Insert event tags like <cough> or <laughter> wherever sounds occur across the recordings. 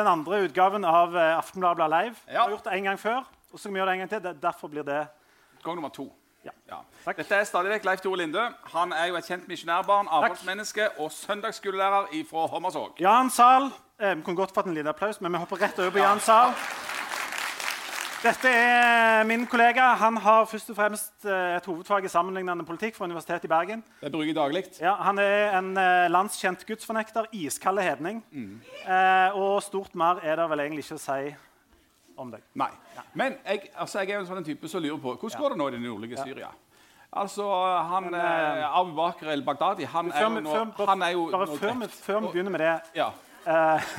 den andre utgaven av eh, Aftenbladet Blad Live. Vi har gjort det en gang før, og så skal vi gjøre det en gang til. Derfor blir det Gang nummer to. Ja. Takk. Dette er stadig vekk Leif Tore Linde. Han er jo et kjent misjonærbarn, avholdsmenneske og søndagsskolelærer fra Hommersåk. Jan Zahl. Eh, vi kunne godt fått en liten applaus, men vi hopper rett over på Jan Zahl. Dette er min kollega. Han har først og fremst eh, et hovedfag i sammenlignende politikk fra Universitetet i Bergen. Det bruker jeg daglig. Ja, han er en eh, landskjent gudsfornekter, iskald hedning. Mm. Eh, og stort mer er det vel egentlig ikke å si om deg. Nei. Men jeg, altså, jeg er en sånn type som lurer på hvordan går det nå i det nordlige Syria. Altså, han eh, Abu Bakr el-Baghdadi han, er jo nå før- han er jo bare før vi, begynner med det Ja. eh,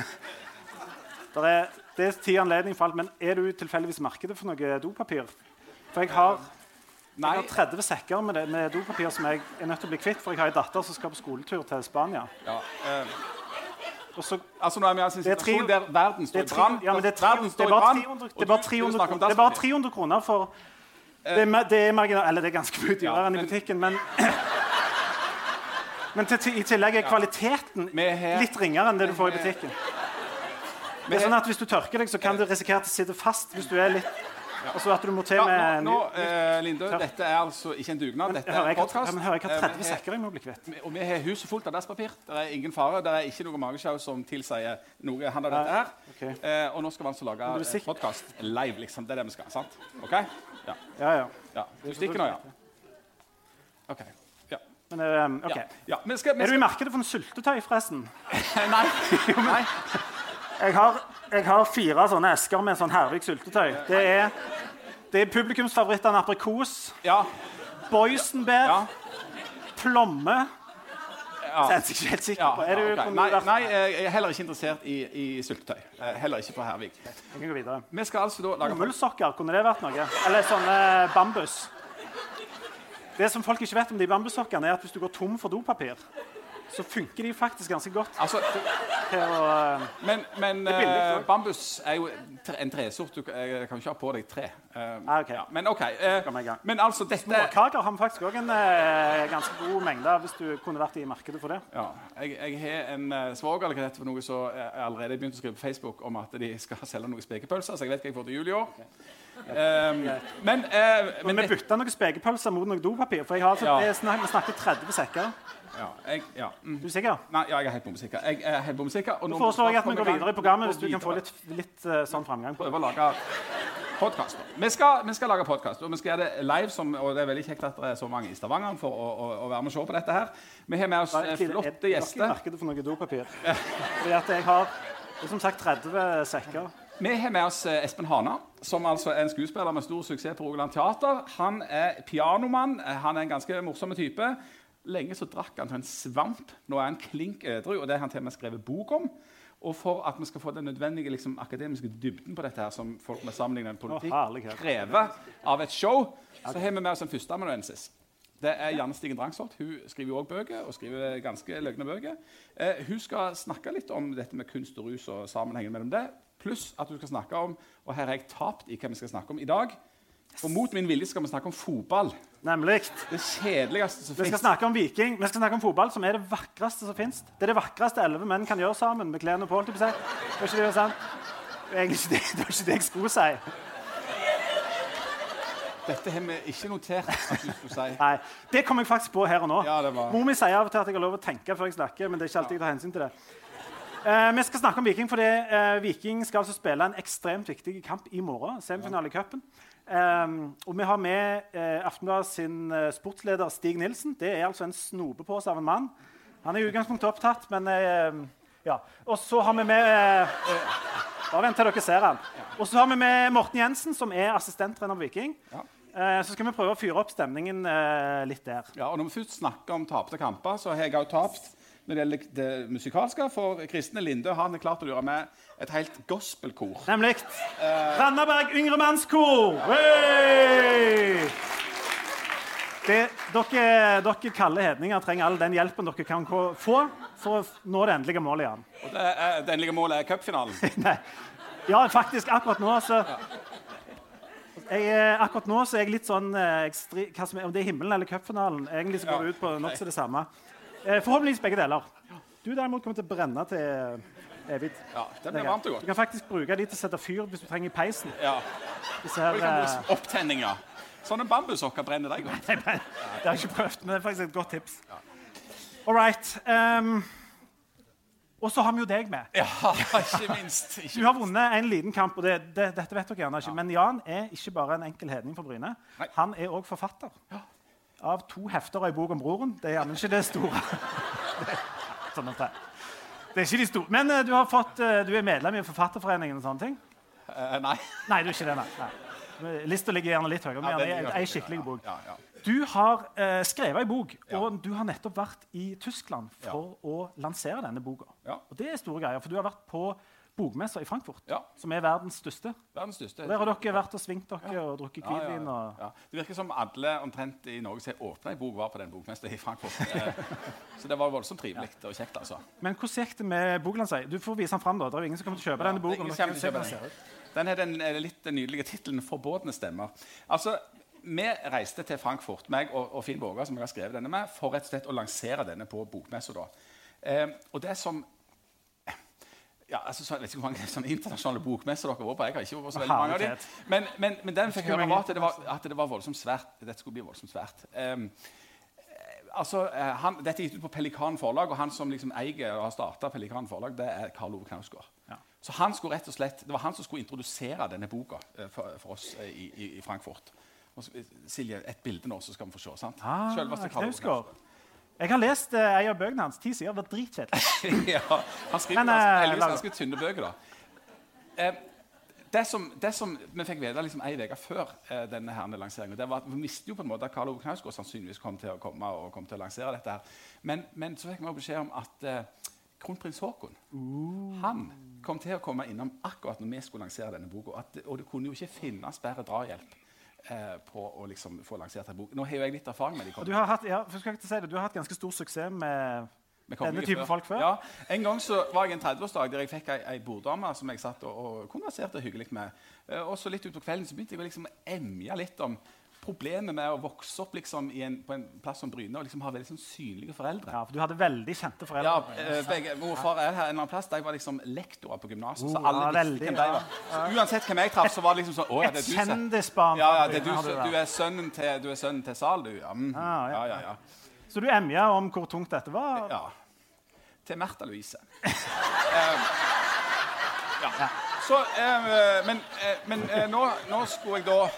<laughs> der er, Det er tid anledning for alt, men er du tilfeldigvis markedet for noe dopapir? For jeg har, jeg har 30 sekker med, det, med dopapir som jeg er nødt til å bli kvitt, for jeg har en datter som skal på skoletur til Spania. ja, eh, så altså nå er vi altså i en Det situasjon der verden står i brann. ja, det det er bare 300, det og er bare du- du 300, kroner- det er bare 300 kroner for det er, det er marginal, Eller det er ganske mye dyrere Ja, enn i butikken, men Men til, i tillegg er kvaliteten har- litt ringere enn det du får i butikken. Det er sånn at Hvis du tørker deg, så kan du risikere at det sitter fast hvis du er litt Altså at du må til Ja, med nå, nå eh, Linde, Tørr. dette er altså ikke en dugnad. Dette er en podkast. ja, men hører jeg har 30 sekker jeg må bli kvitt. Og vi har huset fullt av dasspapir. Det er ingen fare. Det er ikke noe magesjau som tilsier noe han dette her. Okay. Eh, og nå skal vi altså lage sikker? podkast live, liksom. Det er det vi skal. sant? OK? Ja. Ja, ja. ja. Du stikker nå, ja? OK. Ja. Men, um, ok. ja. ja. Men skal, vi Er du i skal, markedet for en syltetøy, forresten? <laughs> nei. <laughs> nei. Jeg har, jeg har fire sånne esker med sånn Hervik syltetøy. Det er, det er publikumsfavorittene aprikos, Ja. boysenbær, Ja. plomme ja. Jeg er ikke helt sikker Ja, på. Er ja, okay. nei, nei, jeg er heller ikke interessert i, i syltetøy. Eh, Heller ikke fra Hervik. Jeg kan gå videre. Vi skal altså da lage Bomullssokker, kunne det vært noe? Eller sånne bambus? Det som folk ikke vet om de bambussokkene, er at hvis du går tom for dopapir, så funker de faktisk ganske godt Altså, å eh, Men, men er billig, eh, bambus er jo en tresort. Du eh, kan jo ikke ha på deg tre. Eh, Ah, okay. ja, men OK. eh, men altså, dette Småkaker har vi faktisk òg en eh, ganske god mengde hvis du kunne vært i markedet for det. ja, jeg, jeg har en uh, svoger eller hva det for noe som jeg allerede begynt å skrive på Facebook om at de skal selge noen spekepølser, så jeg vet hva jeg får til jul i år. Um, men uh, Men vi det, bytta noen spekepølser mot noe dopapir. For jeg har Ja. det er snak, vi snakker 30 sekker. ja, jeg, ja, mm. Du er sikker? Nei, ja, jeg er helt bomsikker. Jeg er helt bomsikker Og Nå foreslår jeg at vi går videre i programmet, hvis du kan få litt, litt uh, sånn framgang prøve å lage podkast. Vi, vi skal lage podkast, og vi skal gjøre det live. Som, og det er veldig kjekt at det er så mange i Stavanger for å, å, å være med og se på dette her. Vi har med oss Nei, eh, det- flotte dere i det markedet for noe dopapir? Fordi at jeg har som sagt 30 sekker. Vi har med oss eh, Espen Hana, som altså er en skuespiller med stor suksess på Rogaland Teater. Han er pianomann. eh, Han er en ganske morsom type. Lenge så drakk han til en svamp. Nå er han klink edru, og det har han til og med skrevet bok om. Og for at vi skal få den nødvendige liksom, akademiske dybden på dette, her, som folk med sammenlignende politikk oh, krever av et show, så har vi med oss en førsteamanuensis. Det er Janne Stigen Drangsholt. Hun skriver jo også bøker, og skriver ganske løgne bøker. Eh, hun skal snakke litt om dette med kunst og rus og sammenhengen mellom det. Pluss at du skal snakke om Og her har jeg tapt i hva vi skal snakke om i dag. For mot min vilje skal vi snakke om fotball. Nemlig. Det kjedeligste som Vi skal snakke om Viking. Vi skal snakke om fotball, som er det vakreste som fins. Det er det vakreste elleve menn kan gjøre sammen med klærne på. Det var ikke det, sant? Egentlig ikke det, det, var ikke det jeg skulle si. Dette har vi ikke notert at du skulle si. <laughs> Nei, Det kom jeg faktisk på her og nå. Ja, det var- Mor mi sier av og til at jeg har lov å tenke før jeg snakker, men det er ikke alltid jeg tar hensyn til det. Eh, vi skal snakke om Viking, fordi eh, Viking skal altså spille en ekstremt viktig kamp i morgen. Semifinale i cupen. Um, og vi har med eh, Aftenbladet sin eh, sportsleder Stig Nilsen. Det er altså en snopepose av en mann. Han er i utgangspunktet opptatt, men eh, ja. Og så har vi med eh, eh, Bare vent til dere ser han. Og så har vi med Morten Jensen, som er assistenttrener på Viking. Ja. Eh, så skal vi prøve å fyre opp stemningen eh, litt der. Ja, og Når vi først snakker om tapte kamper, så har jeg òg tapt når det gjelder det musikalske. For Kristne Linde han er klart å lure med et helt gospelkor. Nemlig Randaberg Yngre Mannskor! Hey! Det, dere, dere kalde hedninger trenger all den hjelpen dere kan få for å nå det endelige målet igjen. Og det, er, det endelige målet er cupfinalen. <laughs> Ja, faktisk, akkurat nå så jeg, er- Akkurat nå så er jeg litt sånn eh, jeg stri, er, Om det er himmelen eller cupfinalen Egentlig så går det ut på nokså det samme. Eh, forhåpentligvis begge deler. Du derimot kommer til å brenne til evig. Ja, det Det blir varmt og godt. Du kan faktisk bruke de til å sette fyr hvis du trenger i peisen. Ja. Her, Og eh, opptenninger. Sånne bambussokker brenner deg godt. Det har jeg ikke prøvd, men det er faktisk et godt tips. All right. Um, og så har vi jo deg med. Ja, ikke minst. Ikke <laughs> Du har vunnet en liten kamp, og det, det, dette vet dere gjerne ikke. Men Jan er ikke bare en enkel hedning for Bryne. Nei. Han er òg forfatter av to hefter og ei bok om broren. Det er gjerne ikke det store. Det <laughs> sånn at det, er ikke de store. Men eh, du, har fått, eh, du er medlem i Forfatterforeningen og sånne ting? Uh, Nei. <laughs> Nei, du er ikke det, nei. nei. Lista ligger gjerne litt høyere. Men Ja, ei- skikkelig bok. Ja, ja. Du har eh, skrevet ei bok, Ja. og du har nettopp vært i Tyskland for å lansere denne boka. Ja. Og det er store greier, for du har vært på bokmessa i Frankfurt, Ja. som er verdens største. Verdens største. Der har dere vært og svingt dere og drukket Ja, ja, hvitvin. Og... ja. Det virker som alle omtrent i Norge som åpna ei bok, var på den bokmessa i Frankfurt. <laughs> Eh, Så det var voldsomt trivelig og kjekt, altså. Men hvordan gikk det med boklansering? Du får vise den fram. da. Det er jo ingen som kommer til å kjøpe denne boken. å den. Den har den eh, litt nydelige tittelen 'Forbudne stemmer'. Altså, Vi reiste til Frankfurt, meg og, og Finn Våga, som jeg har skrevet denne med, for rett og slett å lansere denne på bokmessa. Eh, og det som ja, altså, så, jeg vet ikke hvor mange <laughs> sånne internasjonale bokmesser dere har vært på. Jeg har ikke vært så veldig mange av dem. Men, men, men den fikk høre at det var, at det var voldsomt svært. Dette skulle bli voldsomt svært. Um, altså, eh, han, dette er gitt ut på Pelikan forlag, og han som liksom eier og har starta Pelikan forlag, det er Karl Ove Knausgård. Ja. Så han skulle rett og slett, Det var han som skulle introdusere denne boka eh, for, for oss i, i, i Frankfurt. Og Silje, et bilde nå, så skal vi få se. sant? Ah, Selveste Karl Ove Knausgård. Jeg har lest uh, ei av bøkene hans. Ti sider. Det var dritkjedelig. <laughs> ja, han skriver Men, eh, heldigvis ganske tynne bøker. da. Uh, det, som, det som vi fikk vite liksom ei uke før eh, denne her lanseringen, det var at vi visste jo på en måte at Karl Ove Knausgård sannsynligvis kom til å komme og kom til å lansere dette. her. Men, men så fikk vi beskjed om at eh, kronprins Haakon han kom til å komme innom akkurat når vi skulle lansere denne boka. Og det kunne jo ikke finnes bedre drahjelp eh, på å liksom få lansert en bok. Nå har jo jeg litt erfaring med de du har hatt, ja, si det, du har hatt ganske stor suksess med med Denne kongelige type folk før? Ja, En gang så var jeg en 30-årsdag der jeg fikk ei, ei borddame som jeg satt og, og konverserte hyggelig med. Eh, og så litt utpå kvelden så begynte jeg å liksom emje litt om problemet med å vokse opp liksom i en, på en plass som Bryne og liksom ha veldig sånn synlige foreldre. Ja, for du hadde veldig kjente foreldre. Ja, begge, Mor og far er her en eller annen plass. De var liksom lektorer på gymnaset. så Oh, alle ja, veldig, hvem de var. Så uansett hvem jeg traff, så var det liksom sånn Å, ja, Et det er du kjendisbarn. ja, ja, det er du, du, er sønnen til, du er sønnen til Sal, du. Ja, mm. Ah, ja. ja, ja, ja. Så du emja om hvor tungt dette var? Ja. Til Märtha Louise. <laughs> Eh, ja. Så, eh, men eh, men eh, nå, nå skulle jeg da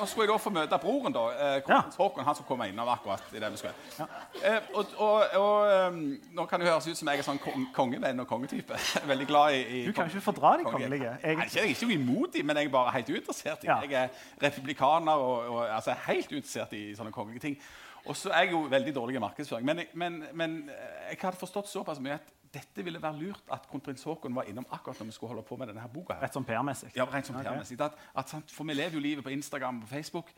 nå skulle jeg da få møte broren, da, eh, ja. Håkon. han som kom innom akkurat i det vi skulle. Eh, og og, og eh, Nå kan det høres ut som jeg er sånn kongevenn og kongetype. <laughs> Veldig glad i, i Du kan ikke fordra de kongelige. Jeg, Nei, jeg er ikke dem, men jeg er bare helt uinteressert. i Ja. Jeg er republikaner og, og altså, helt uinteressert i sånne kongelige ting. Og så er jeg jo veldig dårlig i markedsføring. Men, men, men eh, jeg hadde forstått såpass mye at dette ville være lurt at kronprins Haakon var innom akkurat når vi skulle holde på med denne her boka. her. rett som PR-messig. Ja, rent som Ok. PR-messig. For vi lever jo livet på Instagram og på Facebook.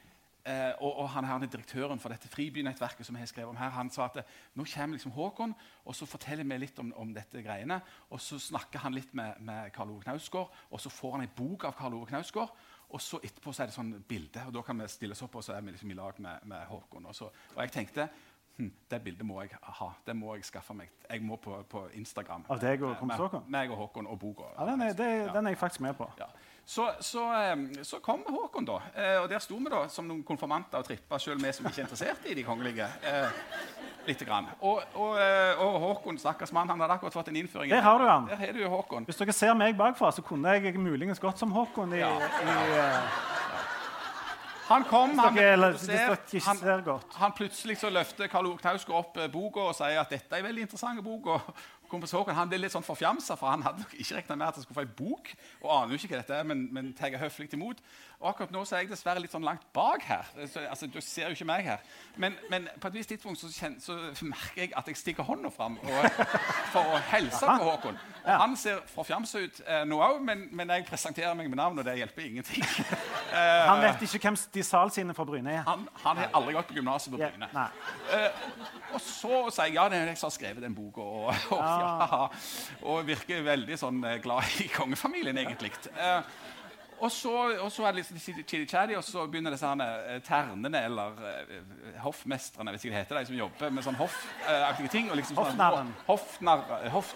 Eh, og, og han her er direktøren for dette Fribynettverket som jeg har skrevet om her, han sa at eh, nå kommer liksom Håkon, og så forteller vi litt om, om dette greiene. Og så snakker han litt med, med Karl Ove Knausgård, og så får han ei bok av Karl Ove Knausgård. Og så etterpå så er det sånn bilde, og da kan vi stille oss opp, og så er vi liksom i lag med, med Håkon. Og, så, og jeg tenkte hm, det bildet må jeg ha. Det må jeg skaffe meg. Jeg må på, på Instagram. Av deg og Med- kronprins? Meg og Håkon og boka. Ja, den, er, det, den er jeg faktisk med på. Ja. Så, så, eh, så kom Håkon, da. Eh, og der sto vi da som noen konfirmanter og trippa, sjøl vi som ikke er interessert i de kongelige. Eh, lite grann. Og, og, eh, og Håkon, stakkars mann, han hadde akkurat fått en innføring. i- Der har du han. Der har du Håkon. Hvis dere ser meg bakfra, så kunne jeg muligens gått som Håkon i, Ja. i eh, Han kom, han, han, han plutselig så løfter Karl Ove Knausgård opp eh, boka og sier at dette er en veldig interessant bok. Kompis Håkon han ble litt sånn forfjamsa, for han hadde nok ikke regna med at han skulle få ei bok. og aner jo ikke hva dette er, men, men tar høflig imot. Og akkurat nå så er jeg dessverre litt sånn langt bak her. Så, altså, Du ser jo ikke meg her. Men, men på et visst tidspunkt så, kjen, så merker jeg at jeg stikker hånda fram og, for å hilse på Håkon. Og Han ser forfjamsa ut eh, nå òg, men, men jeg presenterer meg med navn, og det hjelper ingenting. uh, <laughs> Han vet ikke hvem de Sal sine fra Bryne er. han, han har aldri gått på gymnaset på Ja, Bryne. Og så sier jeg ja, det er jeg som har skrevet den boka. Og, og, ja, og virker veldig sånn eh, glad i kongefamilien, egentlig. Eh, og så, og så er det litt chili-chadi, og så begynner disse herne, eh, ternene, eller hoffmestrene, hvis det heter, de som jobber med sånn hoffaktige ting. Og liksom sånn, Hoffnarren. Hoffnar, hoff,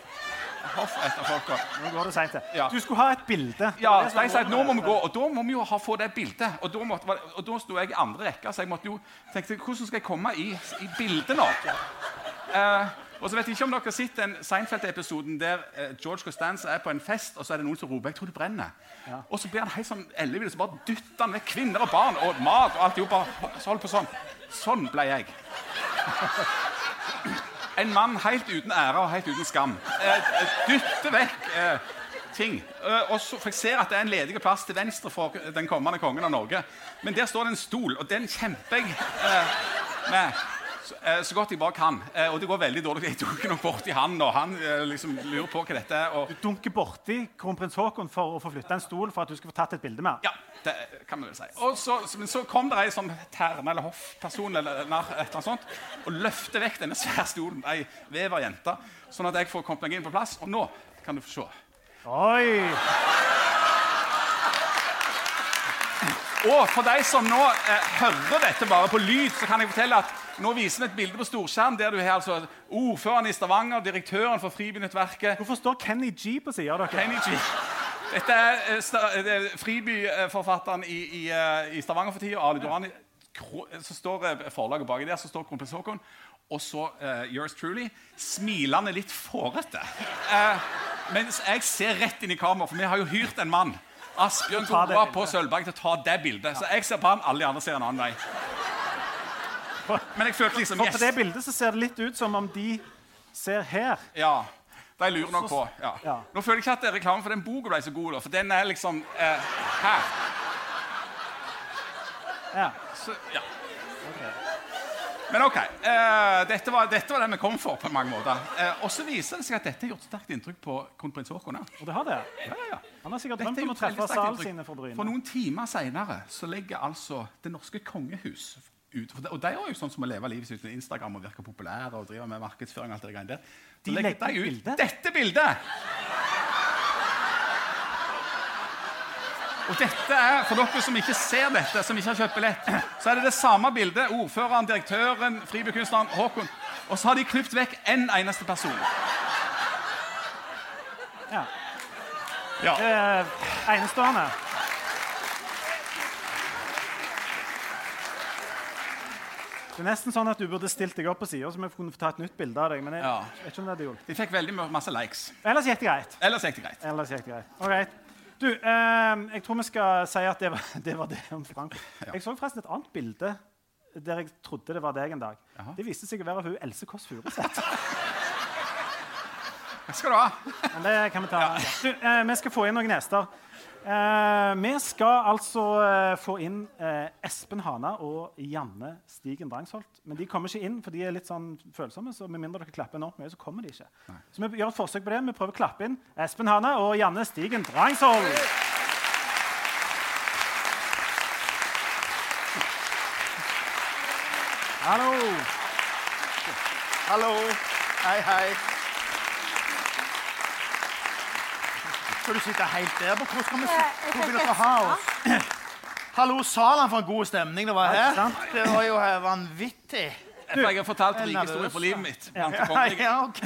hoffetterfolka. Nå går det seint. Ja. Du skulle ha et bilde. Ja, de sa at nå må vi gå, og da må vi jo ha, få det bildet. Og da, måtte, og da sto jeg i andre rekke, så jeg måtte jo tenkte hvordan skal jeg komme i, i bildet nå? Eh, og så vet jeg ikke om dere har sett den Seinfeld-episoden der eh, George Costanza er på en fest, og så er det noen som roper 'Jeg tror det brenner'. Og så blir han helt sånn ellevill, så bare dytter han vekk kvinner og barn og mat og alt. i så hold på sånn. Sånn ble jeg. En mann helt uten ære og helt uten skam. Eh, dytter vekk eh, ting. Eh, og så, for Jeg ser at det er en ledig plass til venstre for den kommende kongen av Norge. Men der står det en stol, og den kjemper jeg eh, med så, eh, så godt jeg bare kan. Eh, og det går veldig dårlig. Jeg dunker nok borti han, og han eh, liksom lurer på hva dette er. Og, Dunker borti kronprins Haakon for å få flytta en stol for at du skal få tatt et bilde med. ja, det kan man vel si. Og så, men så kom det ei sånn terne- eller hoffperson eller narr, et eller annet sånt, og løfter vekk denne svære stolen, ei veverjente, sånn at jeg får kommet meg inn på plass. Og nå kan du få se. Oi! Og for de som nå eh, hører dette bare på lyd, så kan jeg fortelle at nå viser vi et bilde på storskjerm der du har altså ordføreren i Stavanger, direktøren for Fribynettverket Hvorfor står Kenny G på sida av dere? Kenny G. Dette er, eh, er Friby-forfatteren i, i, eh, i Stavanger for tida, Ali Durani. Så står eh, forlaget baki der, så står kronprins Haakon. Og så uh, yours truly, smilende litt fårete. Uh, mens jeg ser rett inn i kameraet, for vi har jo hyrt en mann. Asbjørn bildet. på Sølvberg til å ta det bildet. Så jeg ser på han, alle de andre ser en annen vei. Men jeg følte liksom For på det bildet så ser det litt ut som om de ser her. ja, De lurer nok på. Ja. Ja. Nå føler jeg ikke at det er reklame for den boka ble så god, da, for den er liksom eh, her. Ja. Så, ja. Men OK. Eh, dette, var, dette var det vi kom for. på mange måter. Eh, og så viser det seg at dette har gjort sterkt inntrykk på kronprins Haakon. Og det har det. Ja, ja. Han har sikkert drømt om å treffe salen sine fra sine for noen timer seinere så legger altså det norske kongehus ut Og de er jo sånn som å leve livet sitt uten Instagram og virke populære og drive med markedsføring. og alt det greiene der. De Så legger legger de ut bildet. bilde? dette bildet! Og dette er, For dere som ikke ser dette, som ikke har kjøpt billett, så er det det samme bildet. Ordføreren, direktøren, fribykunstneren Håkon. Og så har de klippet vekk én eneste person. Ja. Ja. Eh, enestående. Det er nesten sånn at du burde stilt deg opp på sida, så vi kunne få ta et nytt bilde av deg. Men jeg Ja. vet ikke om det hadde gjort. De fikk veldig masse likes. Ellers gikk det greit. Ellers gikk det greit. Ellers gikk det greit. Alright. Du, eh, jeg tror vi skal si at det var <laughs> det, var det om Frank. Ja. Jeg så forresten et annet bilde der jeg trodde det var deg en dag. Aha. Det viste seg å være hun Else Kåss Furuseth. <laughs> Hva skal du ha. Men det kan vi ta. Du, eh, vi skal få inn noen gjester. Eh, vi skal altså eh, få inn eh, Espen Hana og Janne Stigen Drangsholt. Men de kommer ikke inn, for de er litt sånn følsomme. så med mindre dere klapper enormt mye, så kommer de ikke. Så vi gjør et forsøk på det. Vi prøver å klappe inn Espen Hana og Janne Stigen Drangsholt. Hallo. Hallo. Hei, hei. Skal du sitte helt der? Hvor skal vi? Hvor vil dere ha oss? <clears throat> Hallo, Salan, for en god stemning det var her. Det var jo vanvittig. Jeg har fortalt rike historier fra livet mitt. Ja. Ja, ok.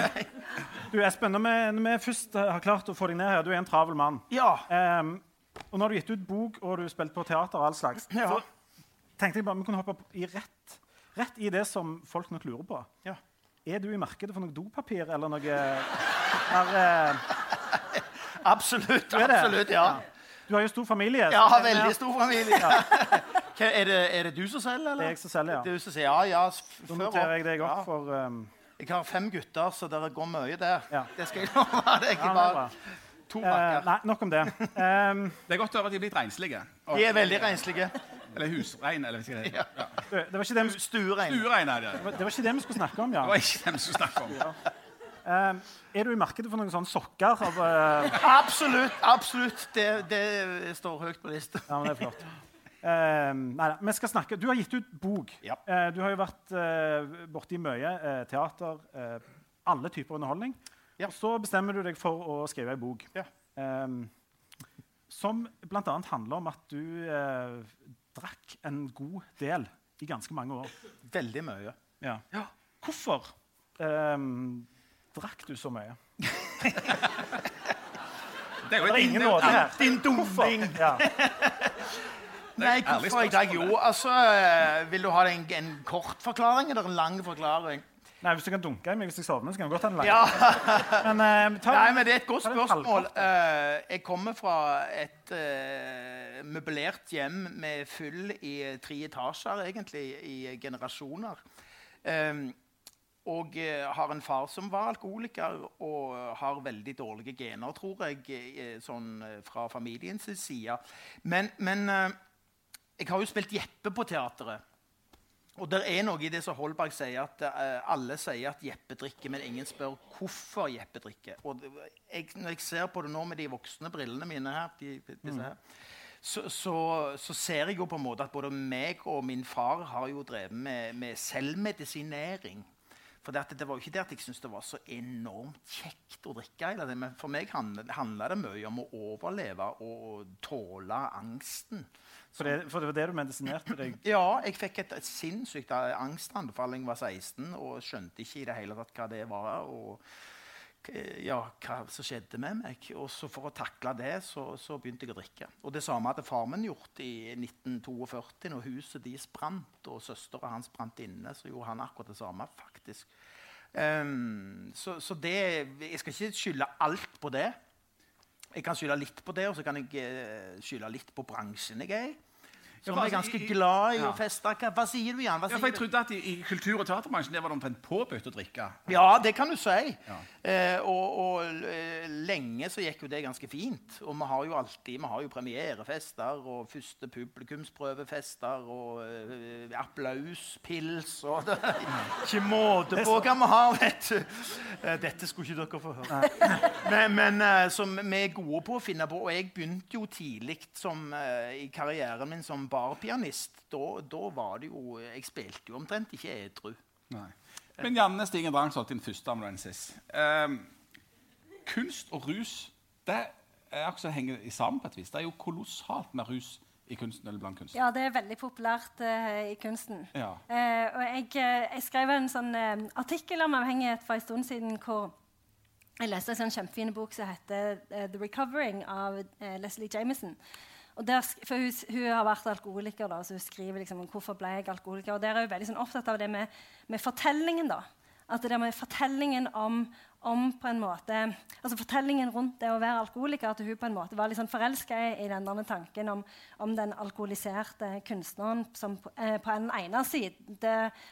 Du, Espen, når vi, når vi først har klart å få deg ned her Du er en travel mann. Ja. Um, og nå har du gitt ut bok, og du har spilt på teater og all slags. Ja. Så tenkte jeg bare vi kunne hoppe opp i rett, rett i det som folk nok lurer på. Ja. Er du i markedet for noe dopapir eller noe er, eh, <laughs> Absolutt. er absolutt, ja. Du har jo stor familie. Ja, har veldig stor familie. <laughs> Hva, er, det, er det du som selger, eller? Det er jeg som selger, ja. Du som sier ja, ja. Da noterer jeg deg opp Ja. for um, Jeg har fem gutter, så det går mye der. Ja. Det skal jeg <laughs> love. Det er ja, bare to Eh, bakker. nei, nok om det. Um... Det er godt å høre at de er blitt renslige. Og- De er veldig renslige. Eller husrein, eller hva det heter. Ja. det, var ikke det, vi, Stuerein. Stuerein er det. det var ikke det vi skulle snakke om, ja. Det var ikke det vi skulle snakke om. Ehm, er du i markedet for noen sånne sokker? Av, eh, Absolutt. absolutt. Det, det står høyt på lista. Ja, men det er flott. Eh, nei, nei, vi skal snakke. Du har gitt ut bok. Ja. Uh, du har jo vært uh, borti mye eh, teater, eh, alle typer underholdning. Ja. Og så bestemmer du deg for å skrive ei bok Ja. Um, som bl.a. handler om at du eh, drakk en god del i ganske mange år. Veldig mye. Ja. Hvorfor eh, drakk du så mye? <laughs> Det er jo Det et ingen nåde her. Din dumming. Ja. <laughs> Nei, hvorfor i dag? Jo, altså Vil du ha en, en kort forklaring eller en lang forklaring? Nei, Hvis du kan dunke i meg hvis jeg sovner, så kan jeg godt ha en lang. Ja. <laughs> Men, uh, ta, Nei, men det er et godt spørsmål. Eh, jeg kommer fra et uh, møblert hjem med fyll i tre etasjer, egentlig, i generasjoner. Eh, og eh, har en far som var alkoholiker, og har veldig dårlige gener, tror jeg, eh, sånn eh, fra familiens side. Men, men jeg har jo spilt Jeppe på teateret. Og det er noe i det som Holberg sier, at alle sier at Jeppe drikker, men ingen spør hvorfor Jeppe drikker. Og jeg, når jeg ser på det nå med de voksne brillene mine her, de, disse her så, så, så ser jeg jo på en måte at både meg og min far har jo drevet med, med selvmedisinering. For det, at det var jo ikke det at jeg syntes det var så enormt kjekt å drikke. Eller det, men for meg handla det mye om å overleve og tåle angsten. for, det, for det var det du medisinerte deg <clears throat> Ja, jeg fikk et, et sinnssykt angstanfall. Jeg var 16 og skjønte ikke i det hele tatt hva det var. og ja, hva som skjedde med meg. Og så For å takle det så, så begynte jeg å drikke. Og Det samme hadde far min gjort i 1942, når huset deres brant, og søstera hans brant inne. Så gjorde han akkurat det samme, faktisk. Um, så, så det Jeg skal ikke skylde alt på det. Jeg kan skylde litt på det, og så kan jeg eh, skylde litt på bransjen jeg er i. Som for er ganske glad i ja. å feste. Hva, sier du, Jan? Hva Ja, for jeg trodde at i, i kultur- og teaterbransjen der var det omtrent påbudt å drikke. Ja, det kan du si. Ja. Eh, og, og eh, lenge så gikk jo det ganske fint. Og vi har jo alltid vi har jo premierefester og første publikumsprøvefester og eh, applauspils og <laughs> det Ikke måte på hva vi har, vet du. Eh, dette skulle ikke dere få høre. Men, men som vi er gode på å finne på. Og jeg begynte jo tidlig som, i karrieren min som barpianist. Da, da var det jo Jeg spilte jo omtrent ikke edru. Men Janne Stigen Drangsholt, din første amanuensis. Um, kunst og rus det er også henger sammen på et vis. Det er jo kolossalt med rus i kunsten. eller blant kunsten. Ja, det er veldig populært uh, i kunsten. Ja. Uh, og jeg, eh, jeg skrev en sånn uh, artikkel om avhengighet for en stund siden hvor jeg leste en sånn kjempefin bok som heter 'The Recovering' av Leslie Jameson. Der, for hun, hun har vært alkoholiker, da, så hun skriver liksom om hvorfor ble jeg alkoholiker. Og der er hun veldig sånn opptatt av det med, med fortellingen. da. At det med fortellingen om, om på en måte, altså fortellingen rundt det å være alkoholiker, at hun på en måte var litt sånn forelska i, den tanken om, om den alkoholiserte kunstneren som på, eh, på den ene siden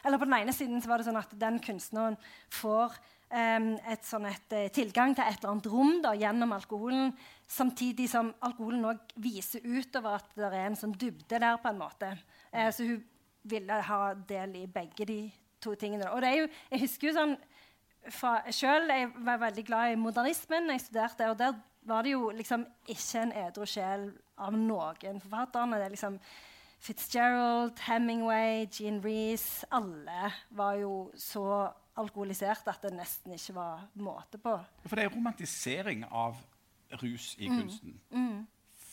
Eller på den ene siden så var det sånn at den kunstneren får em, et sånn et, eh, tilgang til et eller annet rom da, gjennom alkoholen, samtidig som alkoholen òg viser utover at det er en sånn dybde der. på en måte. Eh, så hun ville ha del i begge de to tingene. Og det er jo, jeg husker jo sånn fra selv, Jeg var veldig glad i modernismen. jeg studerte, og Der var det jo liksom ikke en edru sjel av noen forfatterne. Det er liksom Fitzgerald, Hemingway, Jean Reece Alle var jo så alkoholisert at det nesten ikke var måte på. For det er romantisering av rus i Mm. kunsten.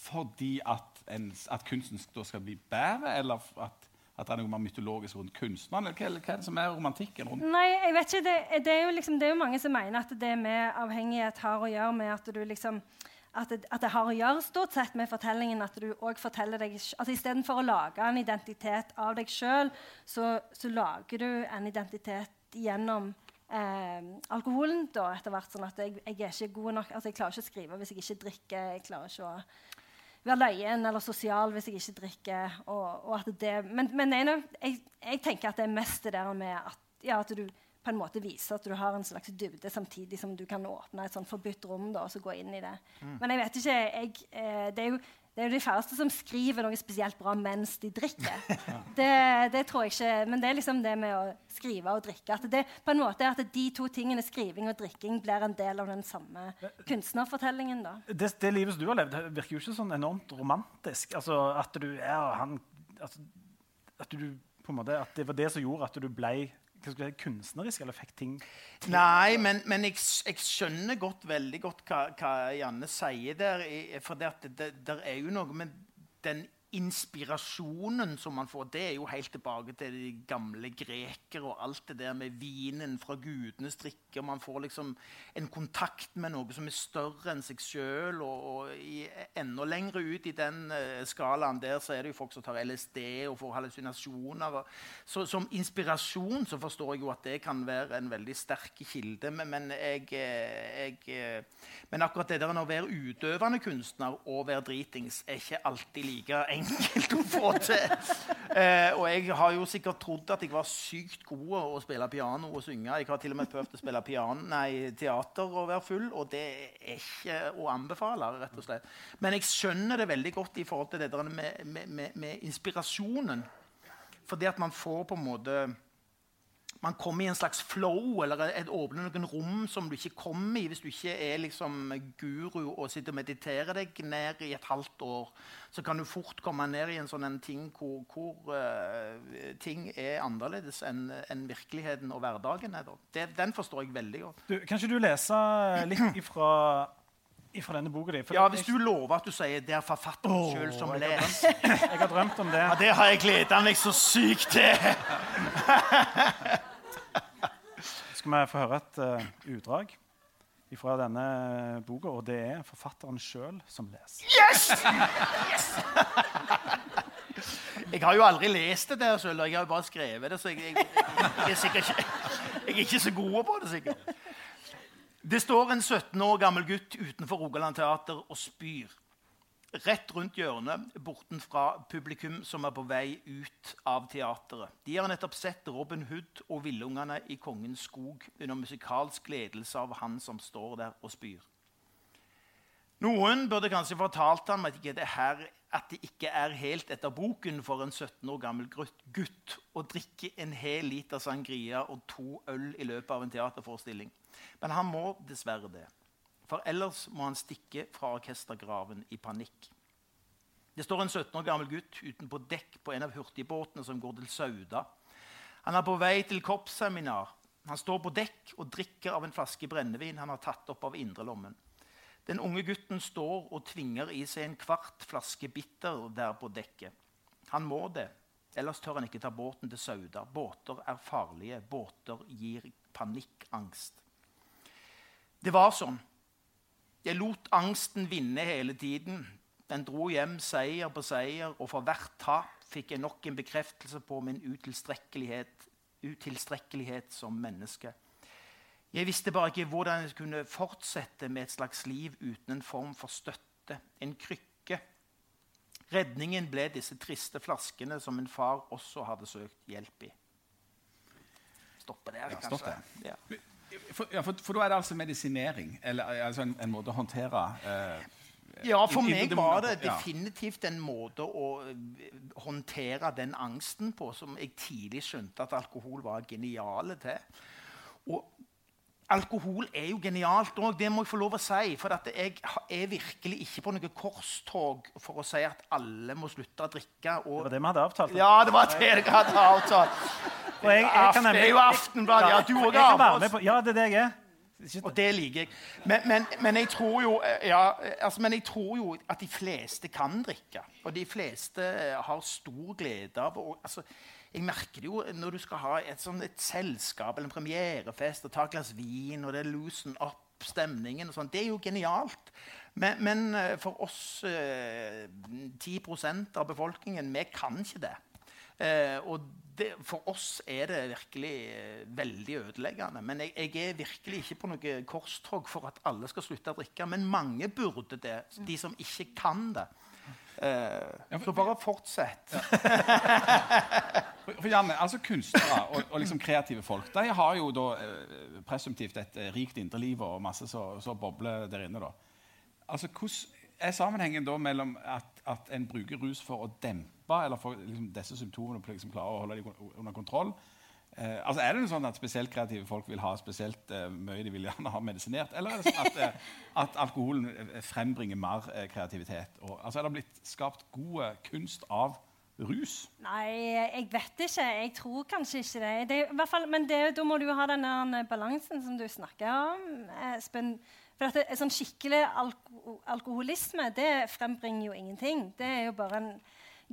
Fordi at, en, at kunsten skal bli bedre, eller at, at det er noe mer mytologisk rundt kunstneren? Hva, hva er det som er romantikken rundt Nei, jeg vet ikke. Det, det, er liksom, det er jo mange som mener at det med avhengighet har å gjøre med at du liksom at det, at det har å gjøre stort sett med fortellingen at du også forteller deg altså Istedenfor å lage en identitet av deg sjøl, så, så lager du en identitet gjennom eh, alkoholen da, etter hvert. Sånn at jeg, jeg er ikke god nok altså Jeg klarer ikke å skrive hvis jeg ikke drikker. Jeg klarer ikke å være løyen eller sosial hvis jeg ikke drikker. Og, og at det, men men jeg, jeg tenker at det er mest det der med at, ja, at du på en måte viser at du har en slags dybde, samtidig som du kan åpne et sånn forbudt rom da, og så gå inn i det. Men jeg vet ikke jeg, eh, det, er jo, det er jo de færreste som skriver noe spesielt bra mens de drikker. <laughs> Det, det tror jeg ikke. Men det er liksom det med å skrive og drikke. At det på en måte er at de to tingene, skriving og drikking, blir en del av den samme kunstnerfortellingen. da. det, det livet som du har levd, virker jo ikke sånn enormt romantisk. Altså At du er han altså, At du på en måte, at det var det som gjorde at du ble si, kunstnerisk, eller fikk ting Nei, men, men jeg, jeg skjønner godt, veldig godt hva, hva Janne sier der. For det, det, der er jo noe med den inspirasjonen som man får, det er jo helt tilbake til de gamle grekere og alt det der med vinen fra gudenes drikke. Man får liksom en kontakt med noe som er større enn seg sjøl. Og, og enda lenger ut i den uh, skalaen der så er det jo folk som tar LSD og får hallusinasjoner. Så som inspirasjon så forstår jeg jo at det kan være en veldig sterk kilde. Men, men, jeg, eh, jeg, eh, men akkurat det der å være utøvende kunstner og være dritings er ikke alltid like enkelt enkelt å få til. Eh, og jeg har jo sikkert trodd at jeg var sykt god å spille piano og synge. Jeg har til og med prøvd å spille piano, nei, teater og være full, og det er ikke å anbefale. rett og slett. Men jeg skjønner det veldig godt i forhold til det der med, med, med, med inspirasjonen. Fordi at man får på en måte man kommer i en slags flow eller et åpner noen rom som du ikke kommer i hvis du ikke er liksom guru og sitter og mediterer deg ned i et halvt år. Så kan du fort komme ned i en sånn en ting hvor, hvor uh, ting er annerledes enn en virkeligheten og hverdagen er. Det, den forstår jeg veldig godt. Du, kan ikke du lese litt <clears throat> ifra fra denne boka di. Ja, Hvis du lover at du sier det er forfatteren oh, sjøl som leser. Jeg har drømt om det. Ja, Det har jeg gleda meg så sykt til! <laughs> skal vi få høre et uh, utdrag fra denne boka, og det er forfatteren sjøl som leser. Yes! yes! <laughs> jeg har jo aldri lest det der sjøl, jeg har jo bare skrevet det, så jeg, jeg, jeg, er sikkert ikke, <laughs> jeg er ikke så god på det. sikkert. Det står en 17 år gammel gutt utenfor Rogaland Teater og spyr rett rundt hjørnet borten fra publikum som er på vei ut av teateret. De har nettopp sett Robin Hood og Villungene i Kongens skog under musikalsk ledelse av han som står der og spyr. Noen burde kanskje fortalt ham at, det her, at det ikke er helt etter boken for en 17 år gammel gutt å drikke en hel liter sangria og to øl i løpet av en teaterforestilling. Men han må dessverre det. For ellers må han stikke fra orkestergraven i panikk. Det står en 17 år gammel gutt utenpå dekk på en av hurtigbåtene som går til Sauda. Han er på vei til koppseminar. Han står på dekk og drikker av en flaske brennevin han har tatt opp av indrelommen. Den unge gutten står og tvinger i seg en kvart flaske bitter der på dekket. Han må det, ellers tør han ikke ta båten til Sauda. Båter er farlige. Båter gir panikkangst. Det var sånn. Jeg lot angsten vinne hele tiden. Den dro hjem seier på seier, og for hvert tap fikk jeg nok en bekreftelse på min utilstrekkelighet, utilstrekkelighet som menneske. Jeg visste bare ikke hvordan jeg kunne fortsette med et slags liv uten en form for støtte, en krykke. Redningen ble disse triste flaskene som min far også hadde søkt hjelp i. Stoppe der, kanskje. Ja. For, ja, for, for, da er det altså medisinering? Eller altså en, en måte å håndtere eh, Ja, for meg var det definitivt en måte å eh, håndtere den angsten på som jeg tidlig skjønte at alkohol var geniale til. Og alkohol er jo genialt òg, det må jeg få lov å si. For jeg er virkelig ikke på noe korstog for å si at alle må slutte å drikke. Og, det var det vi hadde avtalt? Ja, det var det jeg hadde avtalt. Og jeg, jeg kan nemlig, det er jo Aftenbladet. Ja, du òg har Ja, det er det jeg er. Og det liker jeg. Men, men, men, jeg tror jo, ja, altså, men jeg tror jo at de fleste kan drikke. Og de fleste har stor glede av og, altså, Jeg merker det jo når du skal ha et, sånn, et selskap eller en premierefest og ta et glass vin, og det loosen opp stemningen og sånn. Det er jo genialt. Men, men eh, for oss eh, 10 av befolkningen, vi kan ikke det. Eh, og det, for oss er det virkelig eh, veldig ødeleggende. Men jeg, jeg, er virkelig ikke på noe korstog for at alle skal slutte å drikke. Men mange burde det, de som ikke kan det. Eh, så bare fortsett. for, for Janne, altså Kunstnere og, og liksom kreative folk de har jo da eh, presumptivt et eh, rikt indreliv og masse som bobler der inne. da. Altså, Hvordan er sammenhengen da mellom at, at en bruker rus for å dempe eller for liksom, disse symptomene og liksom klare å holde dem under kontroll? Eh, altså Er det sånn at spesielt kreative folk vil ha spesielt eh, mye de vil gjerne ha medisinert? Eller er det sånn at, eh, at alkoholen eh, frembringer mer eh, kreativitet? Og, altså Er det blitt skapt god kunst av rus? Nei, jeg vet ikke. Jeg tror kanskje ikke det. det fall, men det, da må du jo ha den balansen som du snakker om. Espen. For at det, sånn Skikkelig alko alkoholisme det frembringer jo ingenting. Det er jo bare en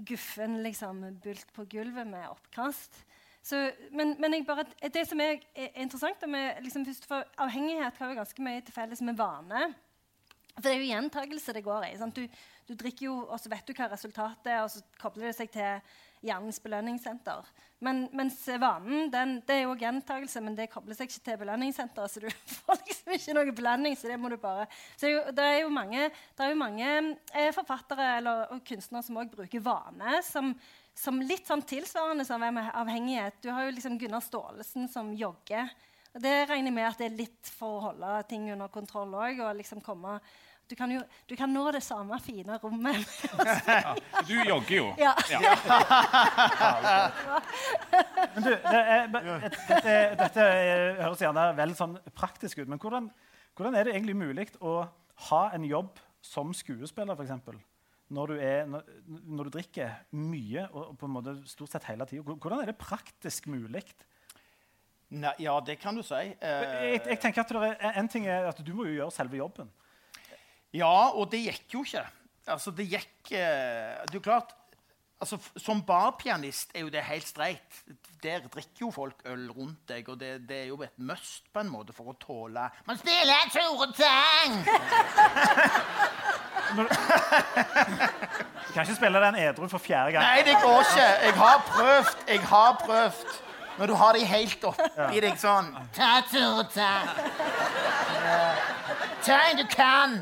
guffen liksom, bult på gulvet med oppkast. Så, men, men bare, det som er, er interessant med liksom, Avhengighet har jo ganske mye til felles med vane. For det er jo gjentakelse det går i. Du, du, drikker jo, og så vet du hva resultatet er, og så kobler det seg til hjernens belønningssenter. Men, mens vanen den, det er jo gjentakelse, men det kobler seg ikke til belønningssenteret. Så du <laughs> får liksom ikke noe belønning. Så det må du bare så det, er jo, det er jo mange, er jo mange eh, forfattere eller, og kunstnere som òg bruker vane som, som, litt sånn tilsvarende som avhengighet. Du har jo liksom Gunnar Staalesen som jogger. Og det regner jeg med at det er litt for å holde ting under kontroll òg. Liksom du, kan jo, du kan nå det samme fine rommet. ja, du jogger jo. Ja. ja. men du, det er, dette, dette, høres gjerne veldig sånn praktisk ut. Men hvordan, hvordan, er det egentlig mulig å ha en jobb som skuespiller, f.eks.? Når, når, når, du drikker mye og på en måte stort sett hele tida. Hvordan er det praktisk mulig? Nei, ja, det kan du si. Jeg, jeg, tenker at er, En ting er at du må jo gjøre selve jobben. Ja, og det gikk jo ikke. Altså, det gikk det er jo klart altså, Som barpianist er jo det helt streit. Der drikker jo folk øl rundt deg, og det, det, er jo et must på en måte for å tåle Man spiller en Tore-sang! <laughs> du kan ikke spille den edru for fjerde gang. Nei, det går ikke. Jeg har prøvd. Jeg har prøvd. Når du har de helt oppi ja. deg sånn Ta, Tore, ta. Ta en du kan.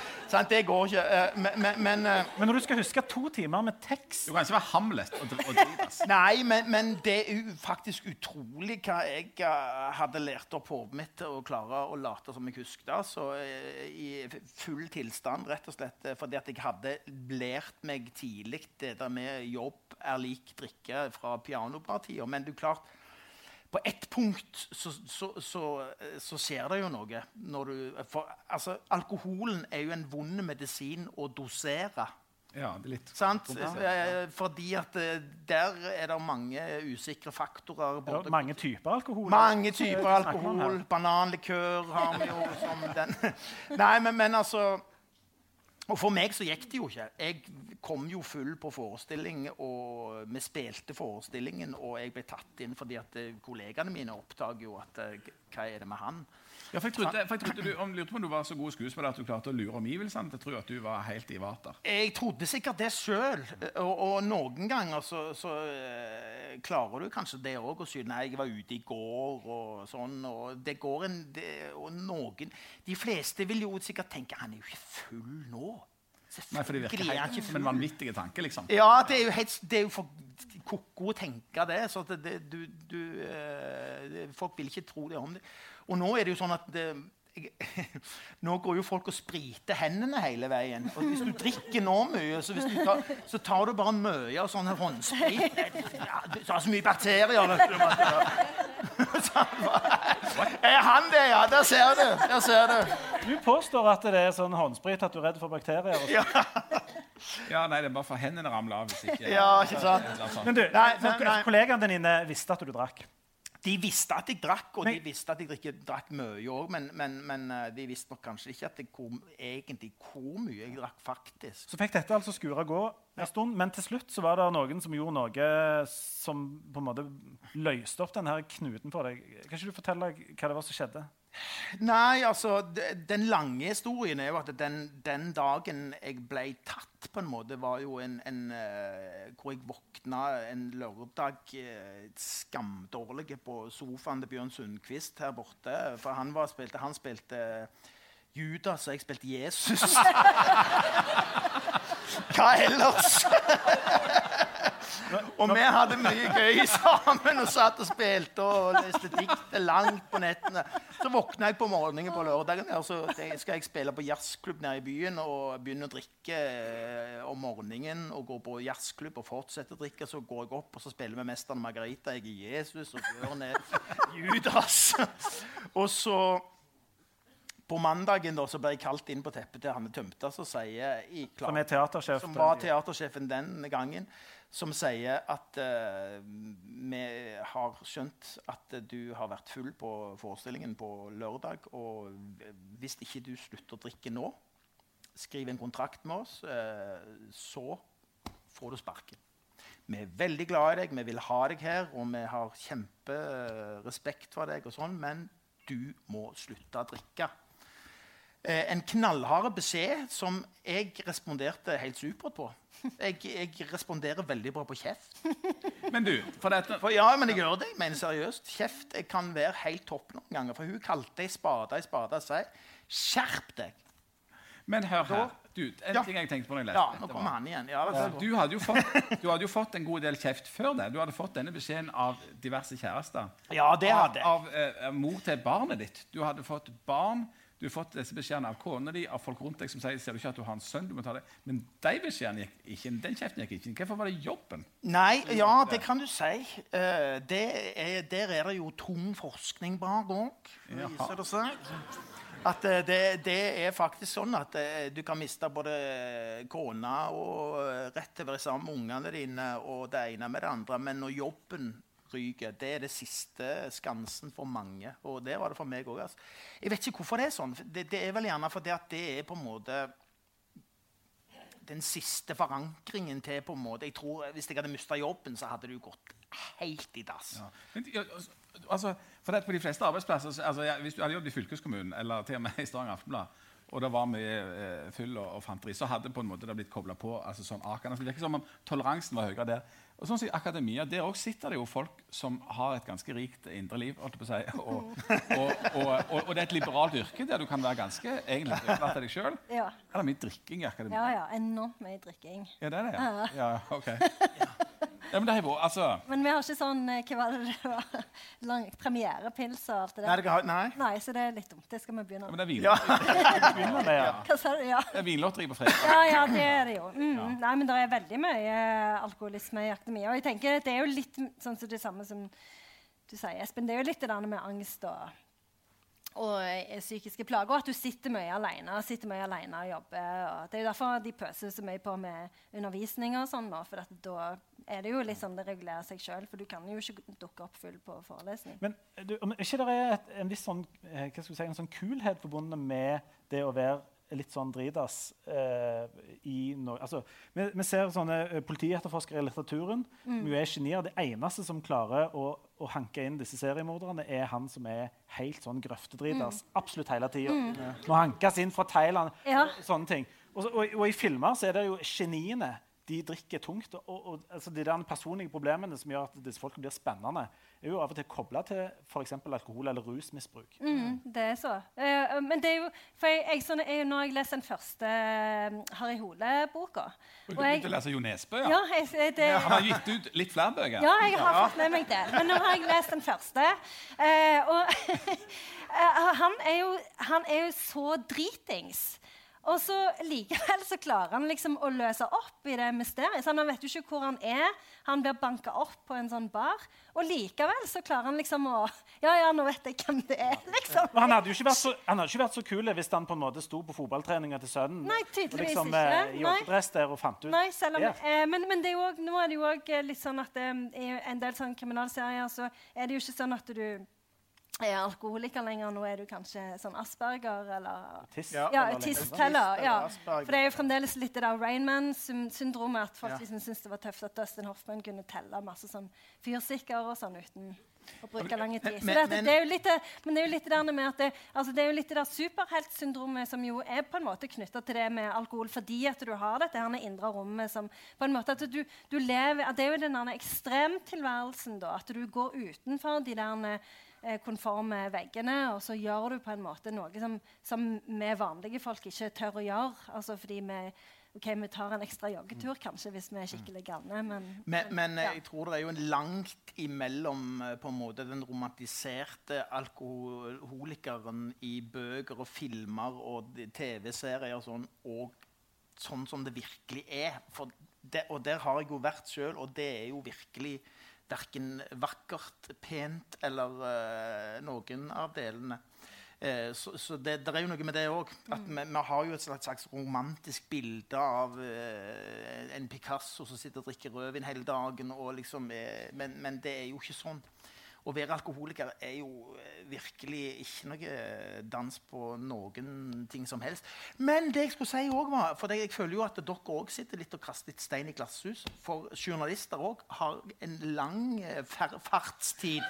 <laughs> Sant, det går ikke. Uh, men, men, uh, men, når du skal huske to timer med tekst Du kan ikke være Hamlet og, og drives. Nei, men, men, det er faktisk utrolig hva jeg uh, hadde lært opp hodet mitt til å klare å late som jeg husket. Altså, I full tilstand, rett og slett. Fordi at jeg hadde lært meg tidlig det der med jobb er lik drikke fra pianopartier. Men du klart på ett punkt så, så, så, så, skjer det jo noe. Du, for, altså, alkoholen er jo en vond medisin å dosere. Ja, det er litt Sant? Fordi at eh, der er det mange usikre faktorer. Ja, mange typer alkohol. Mange typer alkohol. Bananlikør har vi jo som den. <laughs> Nei, men, men altså og for meg så gikk det jo ikke. Jeg kom jo full på forestilling, og vi spilte forestillingen, og jeg ble tatt inn fordi at eh, kollegene mine oppdager jo at eh, Hva er det med han? Ja, for jeg trodde, for jeg trodde du, om, lurte på om du var så god skuespiller at du klarte å lure omgivelsene til å tro at du var helt i vater. Jeg trodde sikkert det sjøl. Og, og, noen ganger så, så uh, klarer du kanskje det òg. Å si nei, jeg var ute i går og sånn. Og det går en det, Og noen De fleste vil jo sikkert tenke han er jo ikke full nå. Nei, for det virker helt som en vanvittig tanke. liksom. Ja, det er jo, helt, det er jo for ko-ko å tenke det. så det, du, du, uh, Folk vil ikke tro det om det. Og nå er det jo sånn at det, nå går jo folk og spriter hendene hele veien. Og hvis du drikker nå mye, så, tar, så tar du bare mye av sånn håndsprit. <laughs> Ja, du har så mye bakterier. vet du. Er han det, ja? Der ser du. Der ser du. Du påstår at det er sånn håndsprit at du er redd for bakterier. Ja. ja, nei, det er bare for hendene ramler av. hvis ikke... Ja, ikke sant? Men du, nei, nei, kollegaene dine visste at du drakk? De visste at jeg drakk, og de visste at jeg ikke drakk mye òg. Men, men, men, eh, de visste nok kanskje ikke at jeg kom, egentlig hvor mye jeg drakk. faktisk. Så fikk dette altså skura gå en stund, men til slutt så var det noen som gjorde noe som på en måte løste opp denne knuten for deg. Kan ikke du fortelle hva det var som skjedde? Nei, altså, Den lange historien er jo at den, den dagen jeg ble tatt, på en måte, var jo en, en uh, hvor jeg våkna en lørdag uh, skamdårlig på sofaen til Bjørn Sundquist her borte. For han, var, spilte, han spilte Judas, og jeg spilte Jesus. <laughs> Hva ellers? Og vi hadde mye gøy <laughs> sammen og satt og spilte og leste dikt langt på nettene. Så våkna jeg på morgenen på lørdagen og så skal jeg spille på jazzklubb nede i byen og begynne å drikke eh, om morgenen og gå på jazzklubb og fortsette å drikke. Så går jeg opp og så spiller vi 'Mesteren Margarita'. Jeg er Jesus, og Bjørn er Judas. <laughs> Og så på mandagen da, så ble jeg kalt inn på teppet til Hanne Tømta, som, sier i klar, som, teatersjef, som var teatersjefen den gangen som sier at uh, vi har skjønt at du har vært full på forestillingen på lørdag. Og hvis ikke du slutter å drikke nå, skriv en kontrakt med oss, uh, så får du sparken. Vi er veldig glad i deg, vi vil ha deg her, og vi har kjemperespekt for deg, og sånn, men du må slutte å drikke. Eh, en knallhard beskjed som jeg responderte helt supert på. Jeg, jeg responderer veldig bra på kjeft. Men du, for dette For ja, men jeg gjør det. Jeg mener seriøst. Kjeft jeg kan være helt topp noen ganger. For hun kalte ei spade ei spade og sa 'skjerp deg'. Men hør her. Du, en Ja. ting jeg tenkte på når jeg leste Ja, nå kommer han igjen. Ja. Du hadde, jo fått, du hadde jo fått en god del kjeft før det. Du hadde fått denne beskjeden av diverse kjærester. ja, det hadde jeg. av eh, mor til barnet ditt. Du hadde fått barn. Du har fått disse beskjedene av kona di, av folk rundt deg som sier ser du ikke at du har en sønn. du må ta det. Men de beskjedene gikk ikke, den kjeften gikk ikke. Hvorfor var det jobben? Nei, ja, det kan du si. Uh, det er, der er det jo tung forskning bak òg, viser det seg. At uh, det, det er faktisk sånn at uh, du kan miste både kona og rett til å være sammen med ungene dine og det ene med det andre, men når jobben ryker, det er det siste skansen for mange. Og det var det for meg òg. Altså. Jeg vet ikke hvorfor det er sånn. Det, det er vel gjerne fordi at det er på en måte den siste forankringen til på en måte Jeg tror Hvis jeg hadde mista jobben, så hadde det jo gått helt i dass. Ja. Altså- altså, for det, på de fleste arbeidsplasser altså, Hvis du hadde jobbet i fylkeskommunen eller til og med i Stavanger Aftenblad, og det var mye eh, fyll og, og fanteri, så hadde på en måte det blitt kobla på altså sånn akende. Det virker som om toleransen var høyere der. Og sånn som i akademia, Der også sitter det jo folk som har et ganske rikt indre liv. holdt på å si, <laughs> og, og, og, og, det er et liberalt yrke der du kan være ganske egentlig <laughs> overlatt til deg sjøl. Ja. Er det mye drikking i akademia? ja, ja. Enormt mye drikking. Ja, det er det, ja. ja ok. <laughs> Ja, men det har vært altså, Men vi har ikke sånn eh, Hva var det det var? Lang premierepils og alt det Nei, der. dere har, nei? Nei, så det er litt dumt. Det skal vi begynne ja, men det er <laughs> vinlotteri. Ja. Ja. Hva sa du? Ja. det er vinlotteri på fredag. Ja, ja, det er det jo. Mm. Nei, men det er veldig mye alkoholisme i akademia. Og jeg tenker det er jo litt sånn som det samme som du sier, Espen. Det er jo litt det der med angst og, og eh, psykiske plager. Og at du sitter mye alene, sitter mye alene og jobber. Og det er jo derfor de pøser så mye på med undervisning og sånn nå. For da er det jo litt sånn det regulerer seg sjøl. For du kan jo ikke dukke opp full på forelesning. Men du, om ikke det er et, en viss sånn, eh, si, en sånn kulhet forbundet med det å være litt sånn dritas eh, i Norge altså, vi, vi ser sånne eh, politietterforskere i litteraturen. Mm. er genier. Det eneste som klarer å, å hanke inn disse seriemorderne, er han som er helt sånn grøftedritas absolutt hele tida. Må hankes inn fra Thailand. Ja. Sånne ting. Og, og, og i filmer så er det jo geniene. De drikker tungt. Og, og altså de der personlige problemene som gjør at disse folkene blir spennende, er jo av og til kobla til f.eks. alkohol- eller rusmisbruk. Mm, det er så. Uh, men det er jo For jeg, jeg, sånn, jeg, når jeg leser den første uh, Harry Hole-boka Du begynte å lese Jo Nesbø, ja? ja, jeg, det, Han har gitt ut litt flere bøker. Ja, jeg har fått med meg det. Men nå har jeg lest den første. Uh, og <laughs> eh, han, er jo, han er jo så dritings. Og så likevel så klarer han liksom å løse opp i det mysteriet. Så han vet jo ikke hvor han er. Han blir banka opp på en sånn bar. Og likevel så klarer han liksom å Ja, ja, nå vet jeg hvem det er, liksom. Men han hadde jo ikke vært så, ikke vært så kul hvis han på en måte sto på fotballtreninga til sønnen Nei, tydeligvis liksom, ikke. eh, i joggedress der og fant ut Nei, selv om, eh, men, men det er jo også, nå er det jo òg litt sånn at eh, i en del sånn kriminalserier så er det jo ikke sånn at du er alkoholiker lenger. Nå er du kanskje sånn Asperger eller Autist. Ja. ja, eller autist heller. Ja. For det er jo fremdeles litt det der Rainman-syndromet. At folk Ja. liksom syns det var tøft at Dustin Hoffman kunne telle masse sånn fyrstikker og sånn uten å bruke lang tid. Men- det, men- det er jo litt men det er jo litt det der med at det, altså det er jo litt det der superheltsyndromet som jo er på en måte knytta til det med alkohol, fordi at du har dette her indre rommet som på en måte at du, du lever, at Det er jo den ekstremtilværelsen, da. At du går utenfor de der eh, konforme veggene, og så gjør du på en måte noe som, som vi vanlige folk ikke tør å gjøre. Altså fordi vi ok, vi tar en ekstra joggetur kanskje hvis vi er skikkelig galne, men, Men, men eh, ja. jeg tror det er jo en langt imellom eh, på en måte den romantiserte alkoholikeren i bøker og filmer og TV-serier sånn, og sånn som det virkelig er. For det, og der har jeg jo vært sjøl, og det er jo virkelig verken vakkert, pent eller uh, noen av delene. Uh, så så det, det er jo noe med det òg. Mm. Vi, vi har jo et slags, slags romantisk bilde av uh, en Picasso som sitter og drikker rødvin hele dagen. Og liksom, men, men det er jo ikke sånn. Å være alkoholiker er jo eh, virkelig ikke noe eh, dans på noen ting som helst. Men det jeg skulle si også var, for jeg føler jo at dere òg sitter litt og kaster litt stein i glasshus. For journalister òg har en lang eh, fartstid.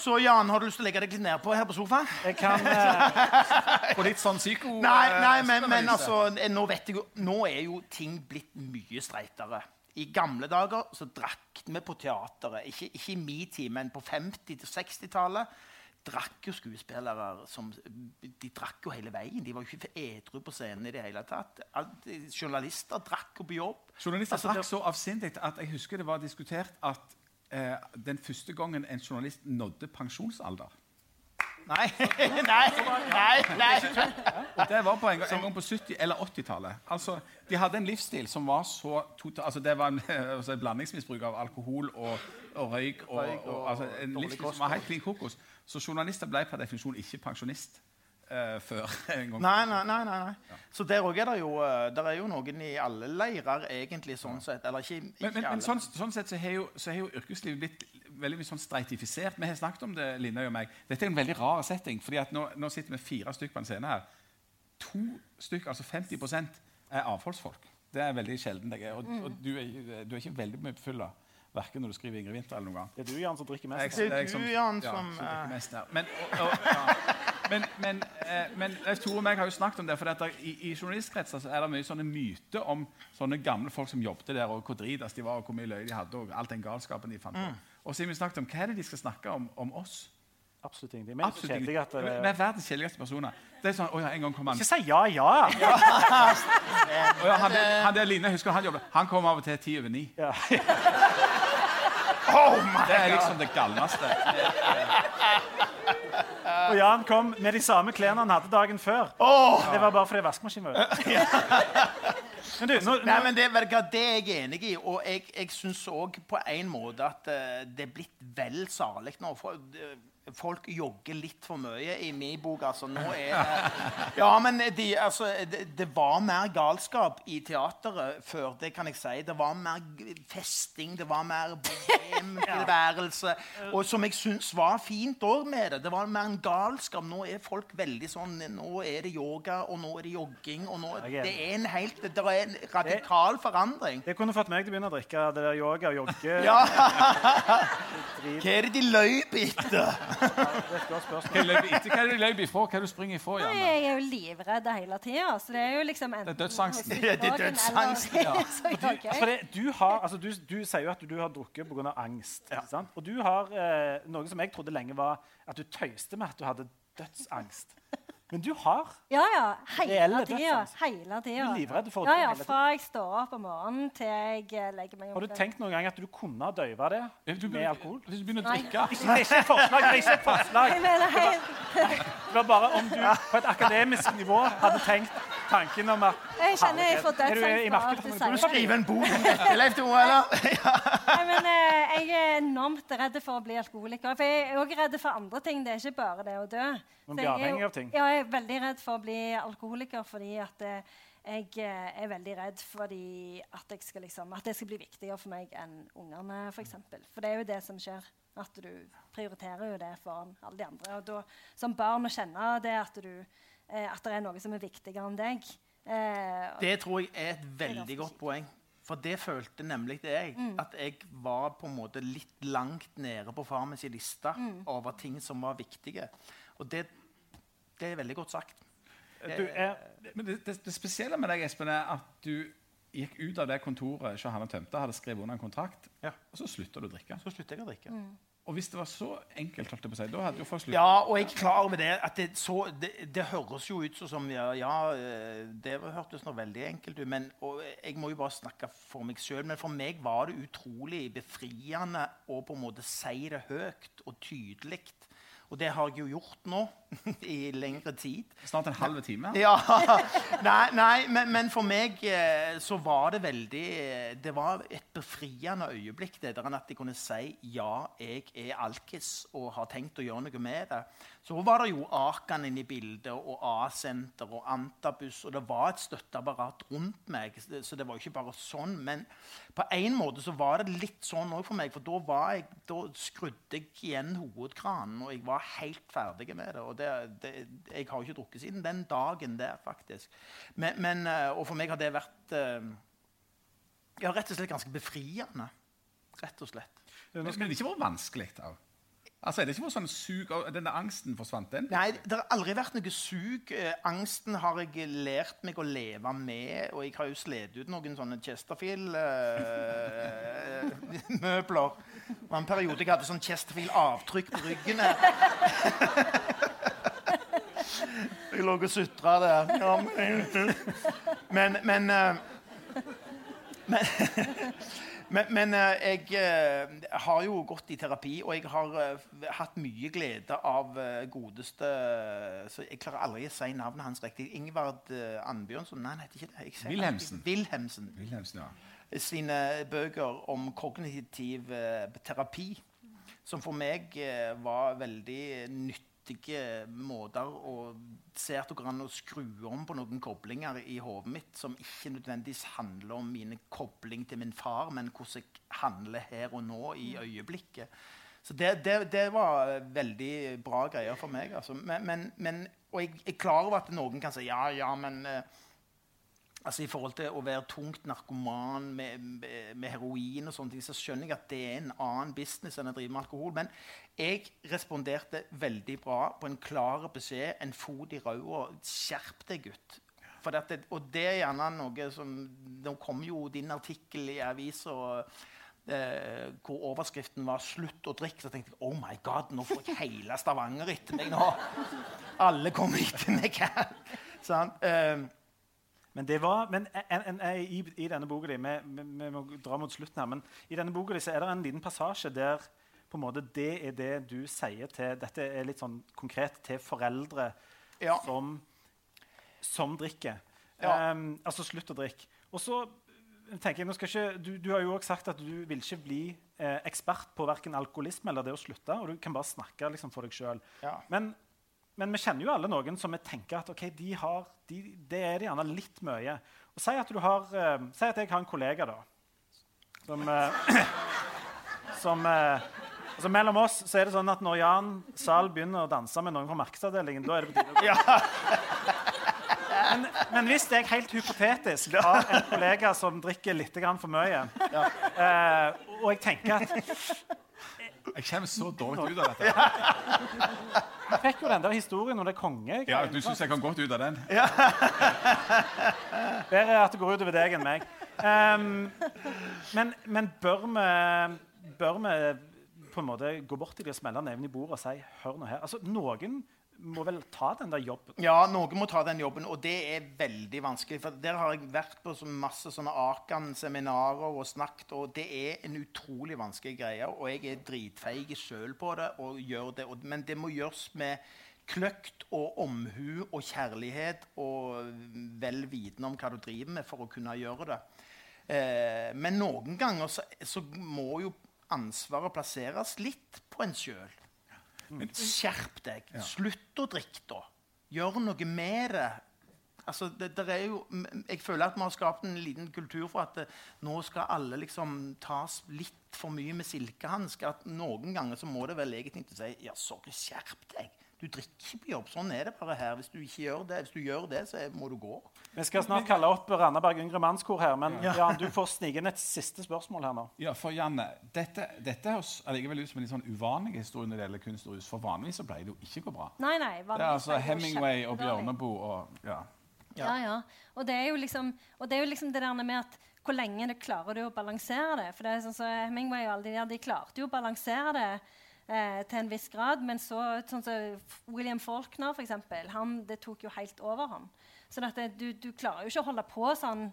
Så Jan, har du lyst til å legge deg litt nedpå her på sofaen? Jeg kan eh, litt sånn psyko... Nei, nei men, men altså, nå, vet jeg jo, nå er jo ting blitt mye streitere. I gamle dager så drakk vi på teateret. Ikke, ikke i min tid, men på 50- 60-tallet drakk jo skuespillere som De drakk jo hele veien. De var jo ikke edru på scenen i det hele tatt. Journalister drakk jo på jobb. Journalister Altså, drakk så avsindig at jeg husker det var diskutert at eh, den første gangen en journalist nådde pensjonsalder Nei, nei, nei. nei. Og det var på en, gang, en gang på 70- eller 80-tallet. Altså, de hadde en livsstil som var så total, altså Det var en <laughs> altså, blandingsmisbruk av alkohol og, og røyk. Og, og og, altså, en livsstil som var helt klin kokos. Så journalister ble per definisjon ikke pensjonist eh, før <laughs> en gang. Nei, nei, nei, nei, nei. Så der òg er det jo, eh, der er jo noen i alle leirer, egentlig, sånn sett. Eller ikke, ikke Men, men, men sånn, sånn sett så har, jo, så har jo yrkeslivet blitt veldig mye sånn streitifisert. Vi har snakket om det, Linda og meg. Dette er en veldig rar setting. fordi at nå, nå sitter vi fire stykker på en scene her. To stykker, altså 50% er avholdsfolk. Det er veldig sjelden. jeg er. Og, og du, er, du er ikke veldig mye full fylla. Verken når du skriver Ingrid Winther eller noen gang. Det er du, Jan, som drikker Jeg- mest. Det er du, Jan, ja, som, drikker eh, mest her. Men, og, og, ja. men, men, eh, men Leif Tore og meg har jo snakket om det. for dette, i, I journalistkretser så er det mye sånne myter om sånne gamle folk som jobbet der, og hvor dritas de var, og hvor mye løye de hadde, og alt den galskapen de fant på. Mm. Og så har vi snakket om hva er det de skal snakke om om oss. Absolutt ingenting. Men Absolutt kjedelig ingenting. at det, Vi er verdens kjedeligste personer. Det er sånn, å ja, en gang kom han, Ikke si ja, ja. <laughs> ja, han, der, han der Line, husker du han jobbet? Han kom av og til ti over ni. ja. <laughs> Det er liksom det galneste. Og Jan kom med de samme klærne han hadde dagen før. Det var bare fordi vaskemaskinen var ute. Men du, nå, Nei, men det, det er jeg enig i. Og jeg, jeg syns òg på en måte at eh, det er blitt vel salig nå. For, eh, folk jogger litt for mye i min bok. Altså, nå er det Ja, men de, altså, det, det var mer galskap i teateret før, det kan jeg si. Det var mer festing, det var mer bohemtilværelse. <laughs> Og som jeg syns var fint òg med det. Det var mer en galskap. Nå er folk veldig sånn Nå er det yoga, og nå er det jogging. og nå, Det er en helt Det er en radikal forandring. det kunne fått meg til å begynne å drikke det der yoga og jogge. Ja. Hva er det de løper etter? Hva er du løper ifra? Hva er du springer ifra? Janne? jeg er jo livredd hele tida. Så det er jo liksom enten Det er dødsangsten. Ja, det er dødsangsten, eller- <laughs> ja. <laughs> så Du, for det, du, har, altså, du, du sier jo at du har drukket pga. angst. ikke Sant? Og du har eh, noe som jeg trodde lenge var at du tøyste med at du hadde dødsangst. <laughs> Men du har Ja, ja. Reelle Hele tida. dødsangst. Hele tida. Du er livredd for å ja, dø ja, hele. Fra jeg står opp om morgenen til jeg eh, legger meg om Har du tenkt noen gang at du kunne ha døyva det du med alkohol? Hvis du begynner å drikke Ikke, det er ikke et forslag. Det er ikke et forslag. <laughs> Det var bare om du på et akademisk nivå hadde tenkt tanken om at Jeg kjenner jeg får dødsangst for alt du sier. Skrive en bok om dette, <laughs> Leif Tore, eller? <laughs> Nei, men, eh, jeg er enormt redd for å bli alkoholiker. For jeg er òg redd for andre ting. Det er ikke bare det å dø. Man blir jeg er avhengig av ting. Ja, jeg er veldig redd for å bli alkoholiker fordi at eh, jeg eh, er veldig redd fordi at jeg skal, liksom, at det skal bli viktigere for meg enn ungene, f.eks. For, eksempel. for det er jo det som skjer. At du prioriterer jo det foran alle de andre. Og da, som barn å kjenne det at, du, at det er noe som er viktigere enn deg. Eh, Det tror jeg er et veldig godt poeng. For det følte nemlig jeg. At jeg var på en måte litt langt nede på far min liste mm. over ting som var viktige. Og det, det er veldig godt sagt. du er Men det, det, det spesielle med deg, Espen, er at du gikk ut av det kontoret Johanne Tømte hadde skrevet under en kontrakt, Ja. og så slutta du å drikke. Så slutta jeg å drikke. Og hvis det var så enkelt, holdt jeg på å si, da hadde jo folk sluttet. Ja, og jeg er klar over det. at Det, så, det, det høres jo ut som ja, ja, eh, det hørtes nå veldig enkelt ut. Men og jeg må jo bare snakke for meg sjøl. Men for meg var det utrolig befriende å på en måte si det høyt og tydelig. Og det har jeg jo gjort nå <laughs> i lengre tid. Snart en halv time. <laughs> Ja, Nei, nei men, men, for meg eh, så var det veldig eh, Det var et befriende øyeblikk det der at jeg kunne si ja, jeg er alkis og har tenkt å gjøre noe med det. Så var det jo Akan inne i bildet, og A-senter og Antabus. Og det var et støtteapparat rundt meg, så det var jo ikke bare sånn. Men på en måte så var det litt sånn òg for meg, for da, jeg, da, skrudde jeg igjen hovedkranen, og jeg var helt ferdig med det. Og det, det, jeg har jo ikke drukket siden den dagen der, faktisk. Men, men, eh, og for meg har det vært eh, ja, rett og slett ganske befriende. Rett og slett. Men det ikke vært vanskelig? da? Altså, er det ikke noe sånn sug, Denne angsten forsvant den? Nei, det har aldri vært noe sug. Eh, angsten har jeg lært meg å leve med. Og jeg har jo slitt ut noen sånne Chesterfield-møbler. <laughs> Uh, det var en periode jeg hadde sånn Chesterfield-avtrykk på ryggen. <laughs> jeg lå og sutra der. Ja, men Men, men, uh, men men, men eh, jeg eh, har jo gått i terapi, og jeg har eh, hatt mye glede av godeste så Jeg klarer aldri å si navnet hans riktig. Ingvard Annbjørnson. Nei, han heter ikke det. Wilhelmsen. Wilhelmsen. Wilhelmsen ja. Sine bøker om kognitiv terapi, som for meg var veldig nyttig viktige måter å se at det går an å skru om på noen koblinger i hodet mitt som ikke nødvendigvis handler om mine kobling til min far, men hvordan jeg handler her og nå i mm. øyeblikket. Så det, det, det var veldig bra greier for meg. Altså. Men, men, men, og jeg er klar over at noen kan si ja, ja, men uh, altså I forhold til å være tungt narkoman med, med, heroin, og sånne ting, så skjønner jeg at det er en annen business enn å drive med alkohol. Men jeg responderte veldig bra på en klar beskjed, en fot i ræva. Skjerp deg, gutt. Det, og det er gjerne noe som Nå kom jo din artikkel i avisa eh, hvor overskriften var 'Slutt å drikke'. Så tenkte jeg oh my god, nå får jeg hele Stavanger etter meg. nå. Alle kommer etter meg her. <laughs> Sånn, eh, men, det var, men en, en, en, i, i, denne boka di, vi, vi, vi, må dra mot slutten her, men i denne boka di er det en liten passasje der på en måte det er det du sier til Dette er litt sånn konkret til foreldre ja. som, som, drikker. Ja. Um, altså slutt å drikke. Og så tenker jeg, ikke, du, du, har jo også sagt at du vil ikke bli eh, ekspert på verken alkoholisme eller det å slutte. og Du kan bare snakke liksom, for deg sjøl. Ja. Men men vi kjenner jo alle noen som vi tenker at okay, de har, de, det er det gjerne litt mye. Og Si at, har, uh, si at jeg har en kollega da, som, uh, <coughs> som uh, altså Mellom oss så er det sånn at når Jan Zahl begynner å danse med noen fra markedsavdelingen, da er det på tide ja. <laughs> men, men, hvis jeg helt hypotetisk har en kollega som drikker litt for mye, ja. og jeg tenker at Jeg kommer så dårlig ut av <laughs> dette. Jeg fikk jo den der historien om det konge. Ja, Du syns jeg kom godt ut av den? Ja. Bedre at det går utover deg enn meg. Um, men, men bør, vi, bør vi på en måte gå bort til de og smelle neven i bordet og si hør nå her? Altså, Noen må vel ta den der jobben? Ja, noen må ta den jobben, og det er veldig vanskelig. For Der har jeg vært på så masse sånne Akan-seminarer og snakket, og det er en utrolig vanskelig greie. Og jeg er dritfeig sjøl på det, og gjør det, men det må gjøres med kløkt og omhu og kjærlighet og vel vitende om hva du driver med, for å kunne gjøre det. Eh, men noen ganger så, så må jo ansvaret plasseres litt på en sjøl. Men skjerp deg. Slutt å drikke, da. Gjør noe med det. Altså, det, det jo, jeg føler at vi har skapt en liten kultur for at det, eh, nå skal alle liksom tas litt for mye med silkehansker. At noen ganger så må det være legitimt å si ja, sorry, skjerp deg. Du drikker ikke på jobb. Sånn er det bare her. Hvis du ikke gjør det, hvis du gjør det, så må du gå. Vi skal snart kalle opp Randaberg Yngre Mannskor her, men ja. Jan, du får snike inn et siste spørsmål her nå. Ja, for Janne, Dette, dette høres allikevel ut som en litt sånn uvanlig historie når det gjelder kunst og rus. For vanligvis så pleier det jo ikke gå bra. Nei, nei, det er altså Hemingway og Bjørneboe og ja. ja. Ja, ja. Og det er jo liksom, og det, er jo liksom det der med at hvor lenge det klarer du å balansere det. For det er sånn så Hemingway og alle de der, de klarte jo å balansere det eh, til en viss grad. Men så, sånn som William Faulkner, for eksempel, han, det tok jo helt over ham. Så det, du, du, klarer jo ikke å holde på sånn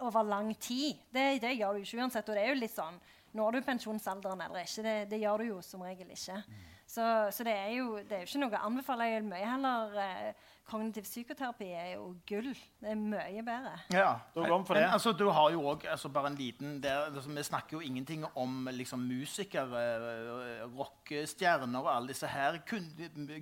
over lang tid. Det, det gjør du ikke uansett. Og det er jo litt sånn Når du pensjonsalderen eller ikke? Det, det gjør du jo som regel ikke. Så, så det, er jo, det er jo ikke noe å anbefale. Mye heller eh, Kognitiv psykoterapi er jo gull. Det er mye bedre. Ja. Da går for det. Men altså, du har jo også, altså, bare en liten der, altså, Vi snakker jo ingenting om liksom, musikere, øh, rockestjerner og alle disse her kun,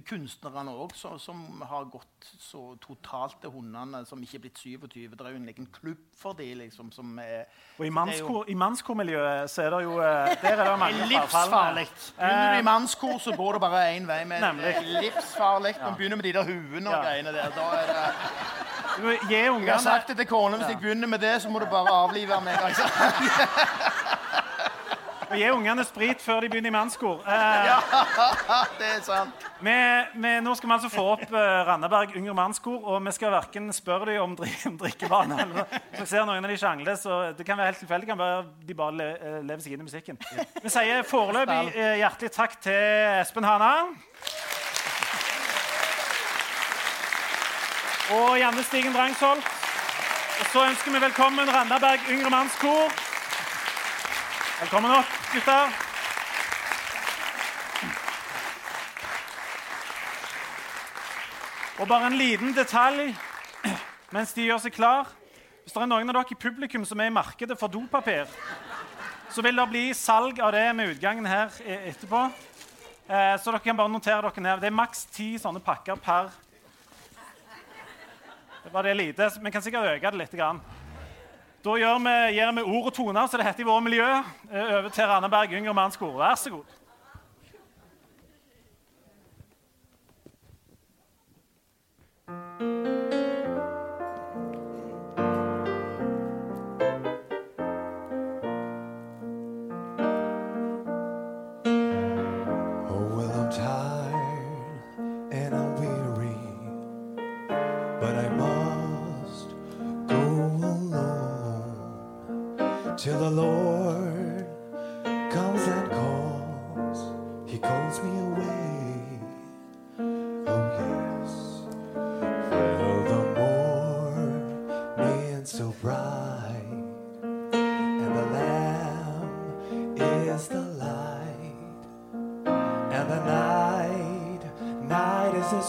kunstnerne òg, som har gått så totalt til hundene, som ikke er blitt 27. Det er jo en liten klubb for de, liksom, som er Og i, det jo- i mannskormiljøet så er det jo eh, Der er det <laughs> mange Livsfarlig. Begynner du Eh, i mannskor, så går det bare én vei. med Nemlig. Livsfarlig. Du begynner med de der huene og Ja. greiene der. Da er det Du Jeg har sagt det til kona hvis jeg begynner med det, så må du bare avlive meg. Altså. <laughs> <laughs> og gi ungene sprit før de begynner i mannskor. Eh, <laughs> Det er sant. vi, vi, nå skal vi altså få opp eh, Randaberg yngre mannskor, og vi skal verken spørre dem om, dri <laughs> om drikkevane eller dere ser noen av de sjangler, så det kan være helt tilfeldig. kan være De bare le eh, lever seg inn i musikken. Vi sier foreløpig eh, hjertelig takk til Espen Hana. Og Janne Stigen Drangsholt. Og så ønsker vi velkommen Randaberg yngre mannskor. Velkommen opp, gutter. Og bare en liten detalj mens de gjør seg klar. Hvis det er noen av dere i publikum som er i markedet for dopapir, så vil det bli salg av det med utgangen her e- etterpå. Eh, så dere kan bare notere dere ned. Det er maks ti sånne pakker per Det var det lite. Vi kan sikkert øke det litt. Da gir vi, gir vi ord og toner, som det heter i vårt miljø, eh, over til Randaberg yngre mannskor. Vær så god.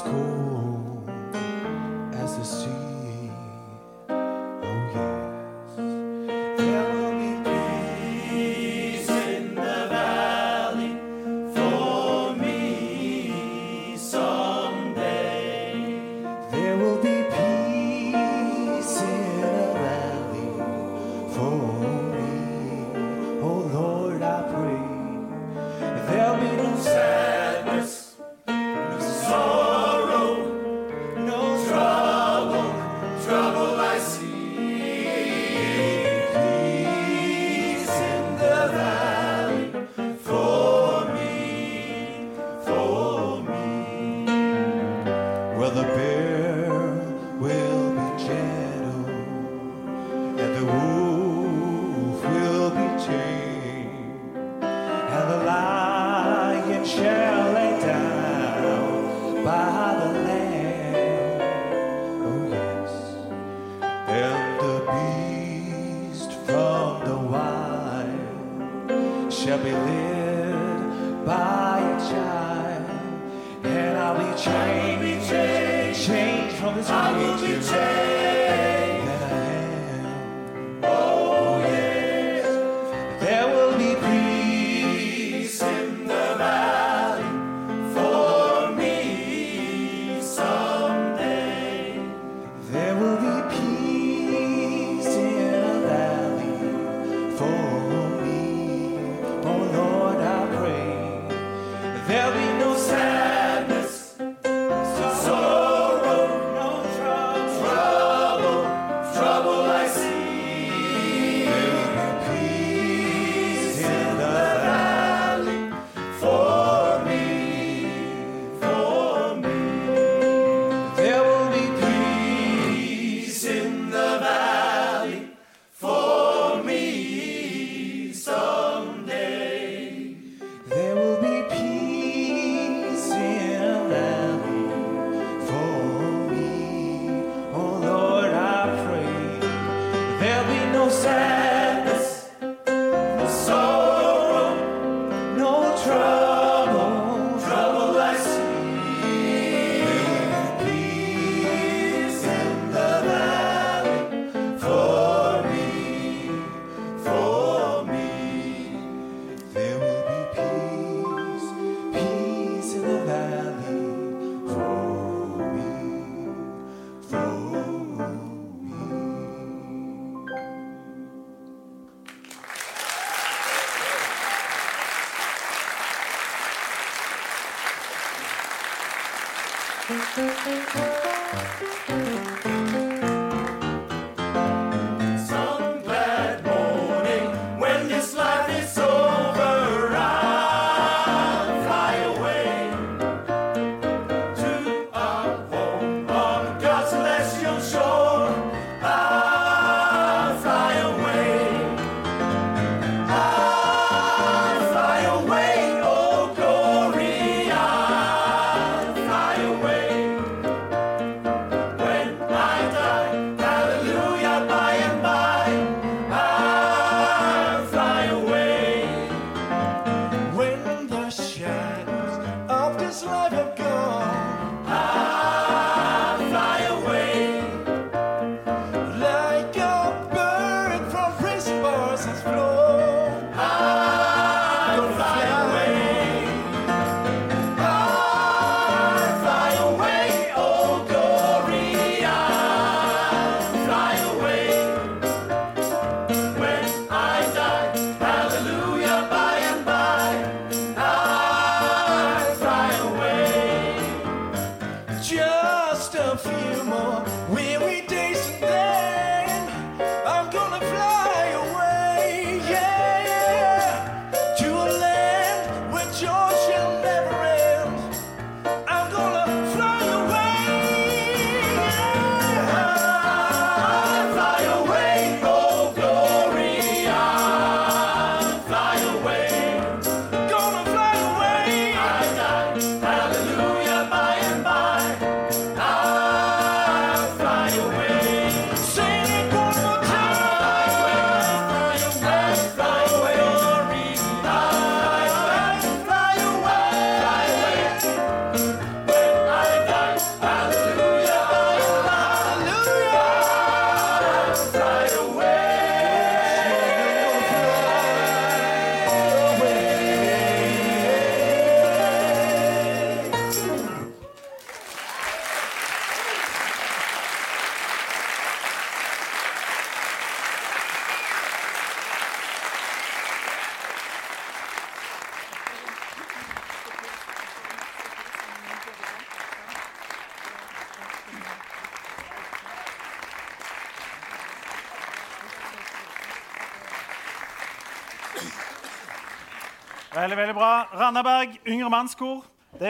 Cold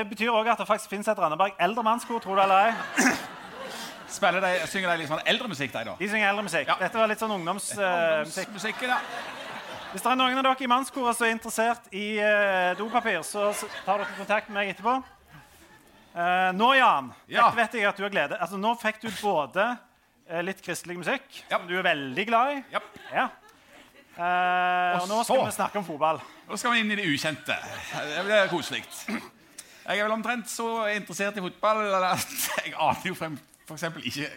betyr også at det faktisk finnes et Randaberg eldre mannskor. tror du eller ei. Spiller de, synger de litt sånn eldre musikk, de, da? De synger eldre musikk. Ja. Dette var litt sånn ungdomsmusikk. Uh, ja. Hvis det er noen av dere i mannskoret som er interessert i uh, dopapir, så tar dere kontakt med meg etterpå. Uh, nå, Jan, Ja. vet jeg at du har glede Altså, Nå fikk du både uh, litt kristelig musikk, Ja. som du er veldig glad i. ja. Ja. Uh, Og og nå skal så- vi snakke om fotball. Nå skal vi inn i det ukjente. Det blir koselig. Jeg er vel omtrent så interessert i fotball at jeg aner jo frem, for ikke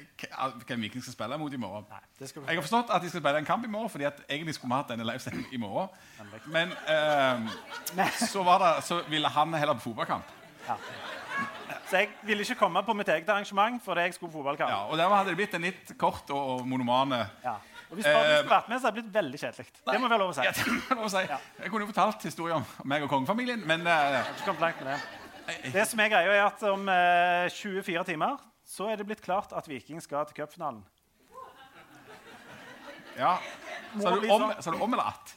hvem Viking skal spille mot i morgen. Skal Jeg har forstått at de skal spille en kamp i morgen, fordi at egentlig skulle vi hatt denne livesendingen i morgen. Men eh, så, var det, så ville han heller på fotballkamp. Så jeg ville ikke komme på mitt eget arrangement fordi jeg skulle på fotballkamp. Ja, og dermed hadde det blitt en litt kort og, monomane Ja. Og hvis du Eh, skulle vært med, så hadde det blitt veldig kjedelig. Det må være lov å si. Ja, det må jeg lov å si. Jeg kunne jo fortalt historier om meg og kongefamilien, men eh, Ikke kommet langt med det. Det som er greia, er at om eh, 24 timer så er det blitt klart at Viking skal til cupfinalen. ja. Sa du om, sånn. sa du om eller at?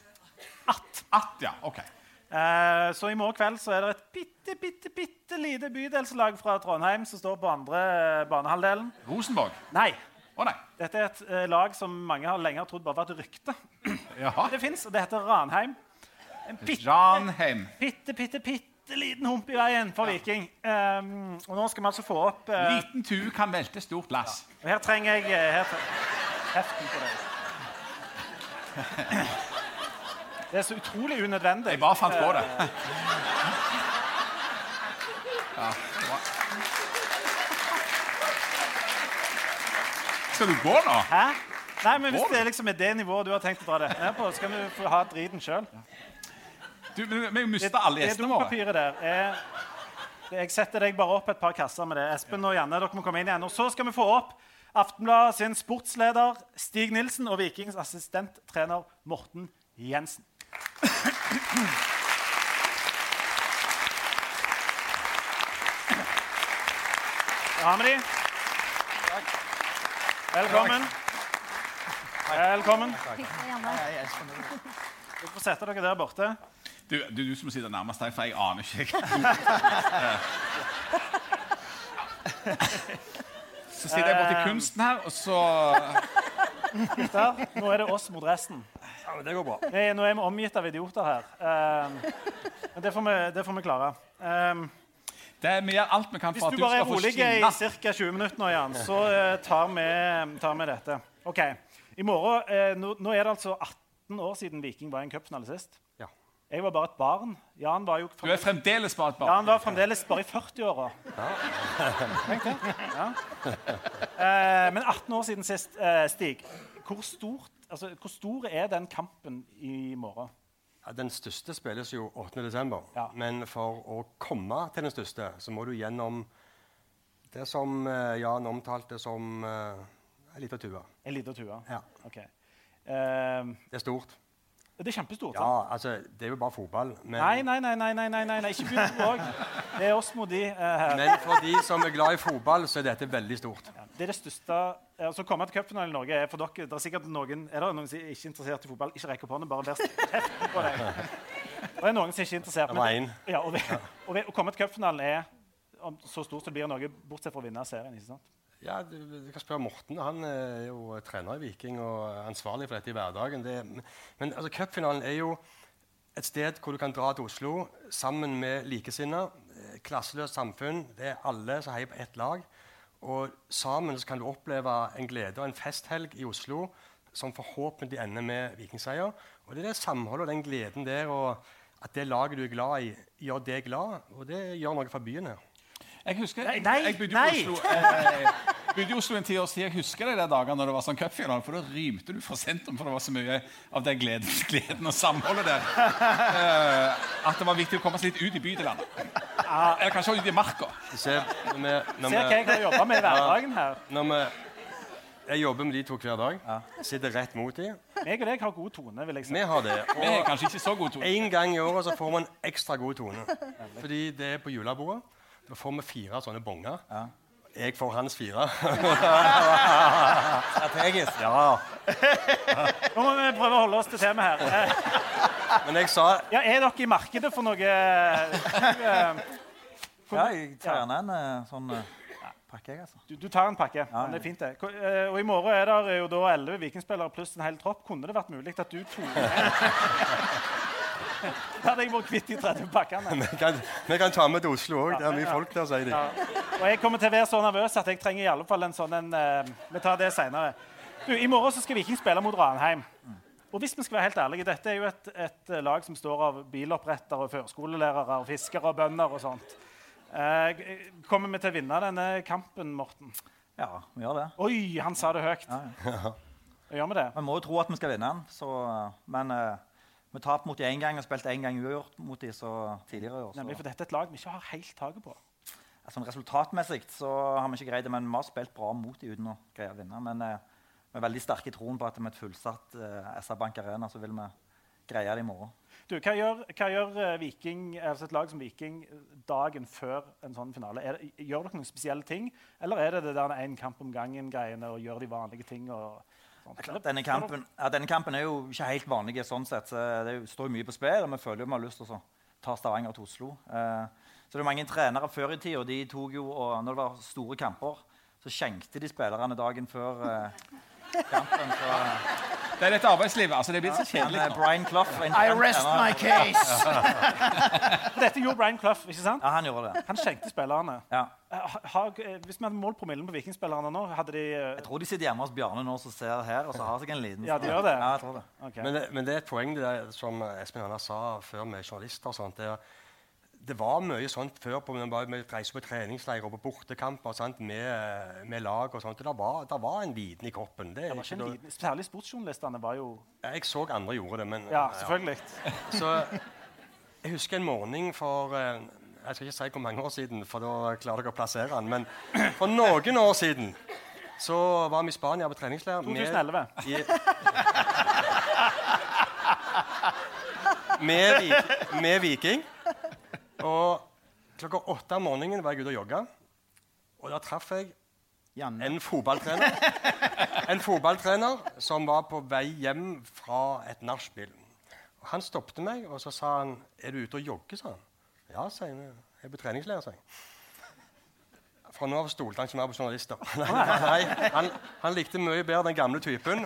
At. At, ja. OK. Eh, så i morgen kveld så er det et bitte, bitte, bitte lite bydelslag fra Trondheim som står på andre eh, banehalvdelen. Rosenborg? Nei. Å nei. Dette er et eh, lag som mange har lenge har trodd bare var et rykte. Jaha. Det fins, og det heter Ranheim. En bitte, Ranheim. bitte, bitte, bitte liten hump i veien for Viking. Um, og nå skal vi altså få opp uh, Liten tue kan velte stort lass. Og her trenger jeg eh, her heften på det. Det er så utrolig unødvendig. Jeg bare fant på det. Ja. Skal du gå nå? Hæ? Nei, men Hvis det? liksom er det nivået du har tenkt å dra det ned på, så kan du få ha driten sjøl. Du, vi jo mista alle gjestene våre. dopapiret der er det- Jeg setter deg bare opp et par kasser med det. Espen og Janne, dere må komme inn igjen. Og så skal vi få opp Aftenbladet sin sportsleder Stig Nilsen og Vikings assistenttrener Morten Jensen. Da har vi de. Velkommen. Velkommen. Gjerne. Dere får sette dere der borte. Du, du, du som sitter nærmest deg, for jeg aner ikke. <laughs> Så sitter jeg borti kunsten her, og så Gutter, Nå er det oss mot resten. Ja, men det går bra. Nei, Nå er vi omgitt av idioter her. Um, men det får vi, det får vi klare. Um, det, Vi gjør alt vi kan for at du skal få skinne. Hvis du bare er rolig i ca. 20 minutter nå, Jan, så eh, tar, vi, tar vi dette. OK. I morgen, eh, nå, nå er det altså 18 år siden Viking var i en cupfinale sist. Ja. Jeg var bare et barn. Jan var jo Du er fremdeles bare et barn. han var fremdeles bare i 40-åra. Ja. Ja. Eh, men 18 år siden sist, eh, Stig. Hvor, stort, altså, hvor stor er den kampen i morgen? Ja, Den største spilles jo 8. desember. Ja. Men for å komme til den største, så må du gjennom det som eh, Jan omtalte som ei lita tue. En liten tue? Ja. Ok. Eh, Det er stort. det er kjempestort. sant? Ja, altså, det er jo bare fotball. Men, Nei, nei, nei, nei, nei, nei, nei, nei. ikke begynn på òg. Det er oss mot de eh, her. men for de som er glad i fotball, så er dette veldig stort. Ja, det er det største altså, Komme til cupfinalen i Norge er for dere Det er sikkert noen Er det noen som ikke er interessert i fotball? Ikke rekk opp hånden, bare vær kjeft på deg. Det er noen som ikke er interessert. Men- Ja, og, ved- og ved- å komme til cupfinalen er om, så stort som det blir i Norge, bortsett fra å vinne serien. ikke sant? Ja, du, du kan spørre Morten. Han er jo trener i Viking og ansvarlig for dette i hverdagen. Det, men altså, cupfinalen er jo et sted hvor du kan dra til Oslo sammen med likesinnede. eh, Klasseløst samfunn. Det er alle som heier på ett lag. Og sammen kan du oppleve en glede og en festhelg i Oslo som forhåpentlig ender med vikingseier. Og det er det samholdet og den gleden der, og at det laget du er glad i, gjør deg glad. Og det gjør noe for byen her. Jeg husker, jeg, Nei, jeg bodde, nei. Oslo, eh, bodde i Oslo en ti års tid. Jeg husker de der dagene når det var sånn cupfinale, for da rymte du fra sentrum, for det var så mye av den gleden, <laughs> gleden og samholdet der. Uh, at det var viktig å komme seg litt ut i bydelene. Eller kanskje ut i marka. Se hva jeg kan jobbe med i hverdagen her. når vi, jeg jobber med de to hver dag. Sitter rett mot dem. Jeg og deg har god tone, vil jeg si. Vi har det. Vi er kanskje ikke så god tone. en gang i året så får man ekstra god tone. Fordi det er på julebordet. Da får vi fire sånne bonger. Jeg får hans fire. <laughs> Strategisk. ja. Nå må vi prøve å holde oss til temaet her. Men jeg sa Ja, er dere i markedet for noe eh, Ja, jeg tar gjerne en eh, sånn eh, pakke, jeg, altså. du, du tar en pakke. Ja, men Det er fint, det. Og i morgen er det jo da elleve vikingspillere pluss en hel tropp. Kunne det vært mulig at du tok Da hadde jeg vært kvitt de 30 pakkene. vi kan, vi kan ta med til Oslo òg. Det er mye folk der, sier de. Ja. Og jeg kommer til å være så nervøs at jeg trenger i alle fall en sånn en uh, Vi tar det seinere. I morgen så skal Viking spille mot Ranheim. Og hvis vi skal være helt ærlige, Dette er jo et, et eh, lag som står av biloppretter og førskolelærere, og fiskere og bønder og sånt. Uh, kommer vi til å vinne denne kampen, Morten? Ja, vi gjør det. Oi, han sa det høyt. Ja, Gjør vi det? Vi må jo tro at vi skal vinne den, så, men eh, vi tapte mot dem én gang og spilte én gang uavgjort mot dem så tidligere år. Nemlig, for dette er et lag vi ikke har helt taket på. Altså, resultatmessig så har vi ikke greid det, men vi har spilt bra mot dem uten å greie å vinne. Men eh, vi er veldig sterke i troen på at med et fullsatt eh, SR Bank Arena så vil vi greie det i morgen. Du, hva gjør, hva gjør eh, Viking, altså et lag som Viking eh, dagen før en sånn finale? Det, gjør dere noen spesielle ting, eller er det det der én kamp om gangen-greiene og gjør de vanlige ting? og? Det er klart, Denne kampen, ja, denne kampen er jo ikke helt vanlig. sånn sett. så Det står jo mye på spill, og vi føler jo vi har lyst til å ta Stavanger til Oslo. Eh, så det er mange trenere før i tida, de tok jo, og når det var store kamper, så skjenkte de spillerne dagen før eh, kampen. Så, Det er dette arbeidslivet. altså Det blir så kjedelig eh, nå. Brian Clough I rest my case. <laughs> Dette gjorde Brian Clough, ikke sant? Ja, han gjorde det. Han skjenkte spillerne. Ja. Eh, ha- eh, hvis vi hadde målt promillen på vikingspillerne nå, hadde de eh, Jeg tror de sitter hjemme hos Bjarne nå som ser her, og så har seg en liten Ja, de gjør det? Ja, jeg tror det. Okay. Men, det- men det er et poeng det der, som Espen Hanna sa før med journalister. og sånt, det, er- det var mye sånt før på, vi reiste på treningsleirer og på bortekamper sant, med, med lag. og sånt. Det var, det var en liten i kroppen. Det, Det var ikke en viden. særlig sportsjournalistene var jo jeg så andre gjorde det, men Ja, selvfølgelig. Så jeg husker en morgen for eh, Jeg skal ikke si hvor mange år siden, for da klarer dere å plassere den. Men for noen år siden så var vi i Spania på treningsleir. med- 2011. i- med, med Viking. Og klokka åtte om morgenen var jeg ute og jogga. Og da traff jeg Janne. en fotballtrener. En fotballtrener som var på vei hjem fra et nachspiel. Han stoppet meg og så sa han, 'Er du ute og jogger?' sa han. 'Ja', sa jeg. 'Jeg er på treningsleir', sa jeg. Fra nå av stolte han ikke mer på journalister. <laughs> Nei han, han likte mye bedre den gamle typen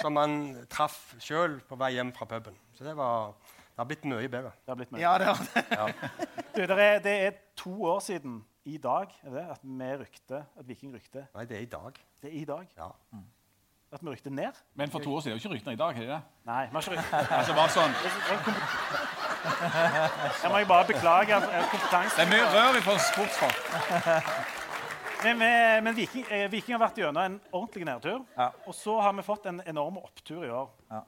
som han traff sjøl på vei hjem fra puben. Så det, var, det har blitt mye bedre. Det har blitt mye. Ja, det har det. <laughs> Du, det, er, det er to år siden i dag er det, at vi rykte, at Viking rykte. Nei, det er i dag. Det er i dag. Ja. At vi rykte ned. Men for to år siden er jo ikke ryktene i dag. er det? Nei, vi har ikke rykte. <laughs> Altså bare sånn, Jeg må jeg bare beklage kompetansen. Det er mye rør for sportsfolk. <laughs> Men, men, men Viking, eh, Viking har vært gjennom en ordentlig nedtur. Ja. Og så har vi fått en enorm opptur i år. Ja.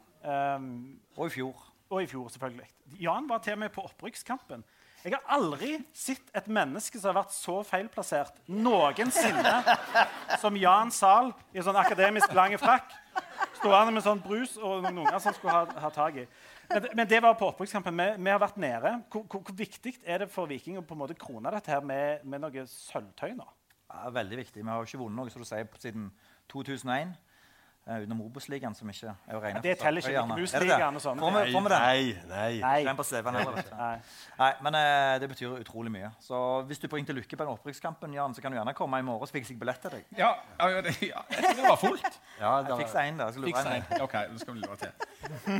Um, Og i fjor. Og i fjor, selvfølgelig. Jan var til og med på opprykkskampen. Jeg har aldri sett et menneske som har vært så feilplassert noensinne som Jan Zahl i sånn akademisk lang frakk. Stående med sånn brus og noen unger som skulle ha, ha tak i. Men, men det var på opprykkskampen. Vi, vi har vært nede. Hvor, hvor, hvor viktig er det for Viking å på en måte krone dette her med, med noe sølvtøy nå? Ja, veldig viktig. Vi har ikke vunnet noe som du sier, siden 2001. Uh, utenom Obos-ligaen, som ikke er å regne for Det teller ikke. Blues-ligaen og sånn. Får vi- får vi den? Nei, nei. Nei. Den på CV-en heller, vet du. Nei. Nei, men uh, det betyr utrolig mye. Så hvis du bringer til lykke på den opprykkskampen, Jan, så kan du gjerne komme i morgen, så fikser jeg billett til deg. Ja, ja, ja, det, ja, jeg tror det var fullt. Ja, det da. Jeg skal Fiks lure en. en. OK, nå skal vi lure til.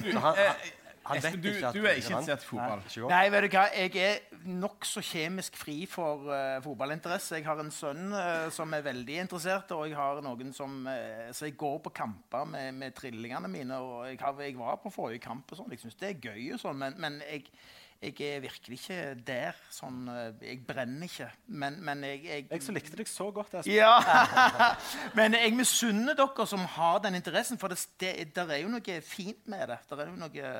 Du, han- vet Espen, du, ikke at du er ikke interessert i fotball. Nei. Nei, vet du hva? Jeg er nokså kjemisk fri for uh, fotballinteresse. Jeg har en sønn uh, som er veldig interessert, og jeg har noen som uh, Så jeg går på kamper med, med trillingene mine. og Jeg, har, jeg var på forrige kamp, og sånn. Jeg syns det er gøy, og sånn, men, men jeg, jeg er virkelig ikke der. Sånn, eh, jeg brenner ikke. Men, men jeg, jeg Jeg som likte deg så godt. Espen. ja. <laughs> Men jeg misunner dere som har den interessen, for det, det der er jo noe fint med det. Der er jo noe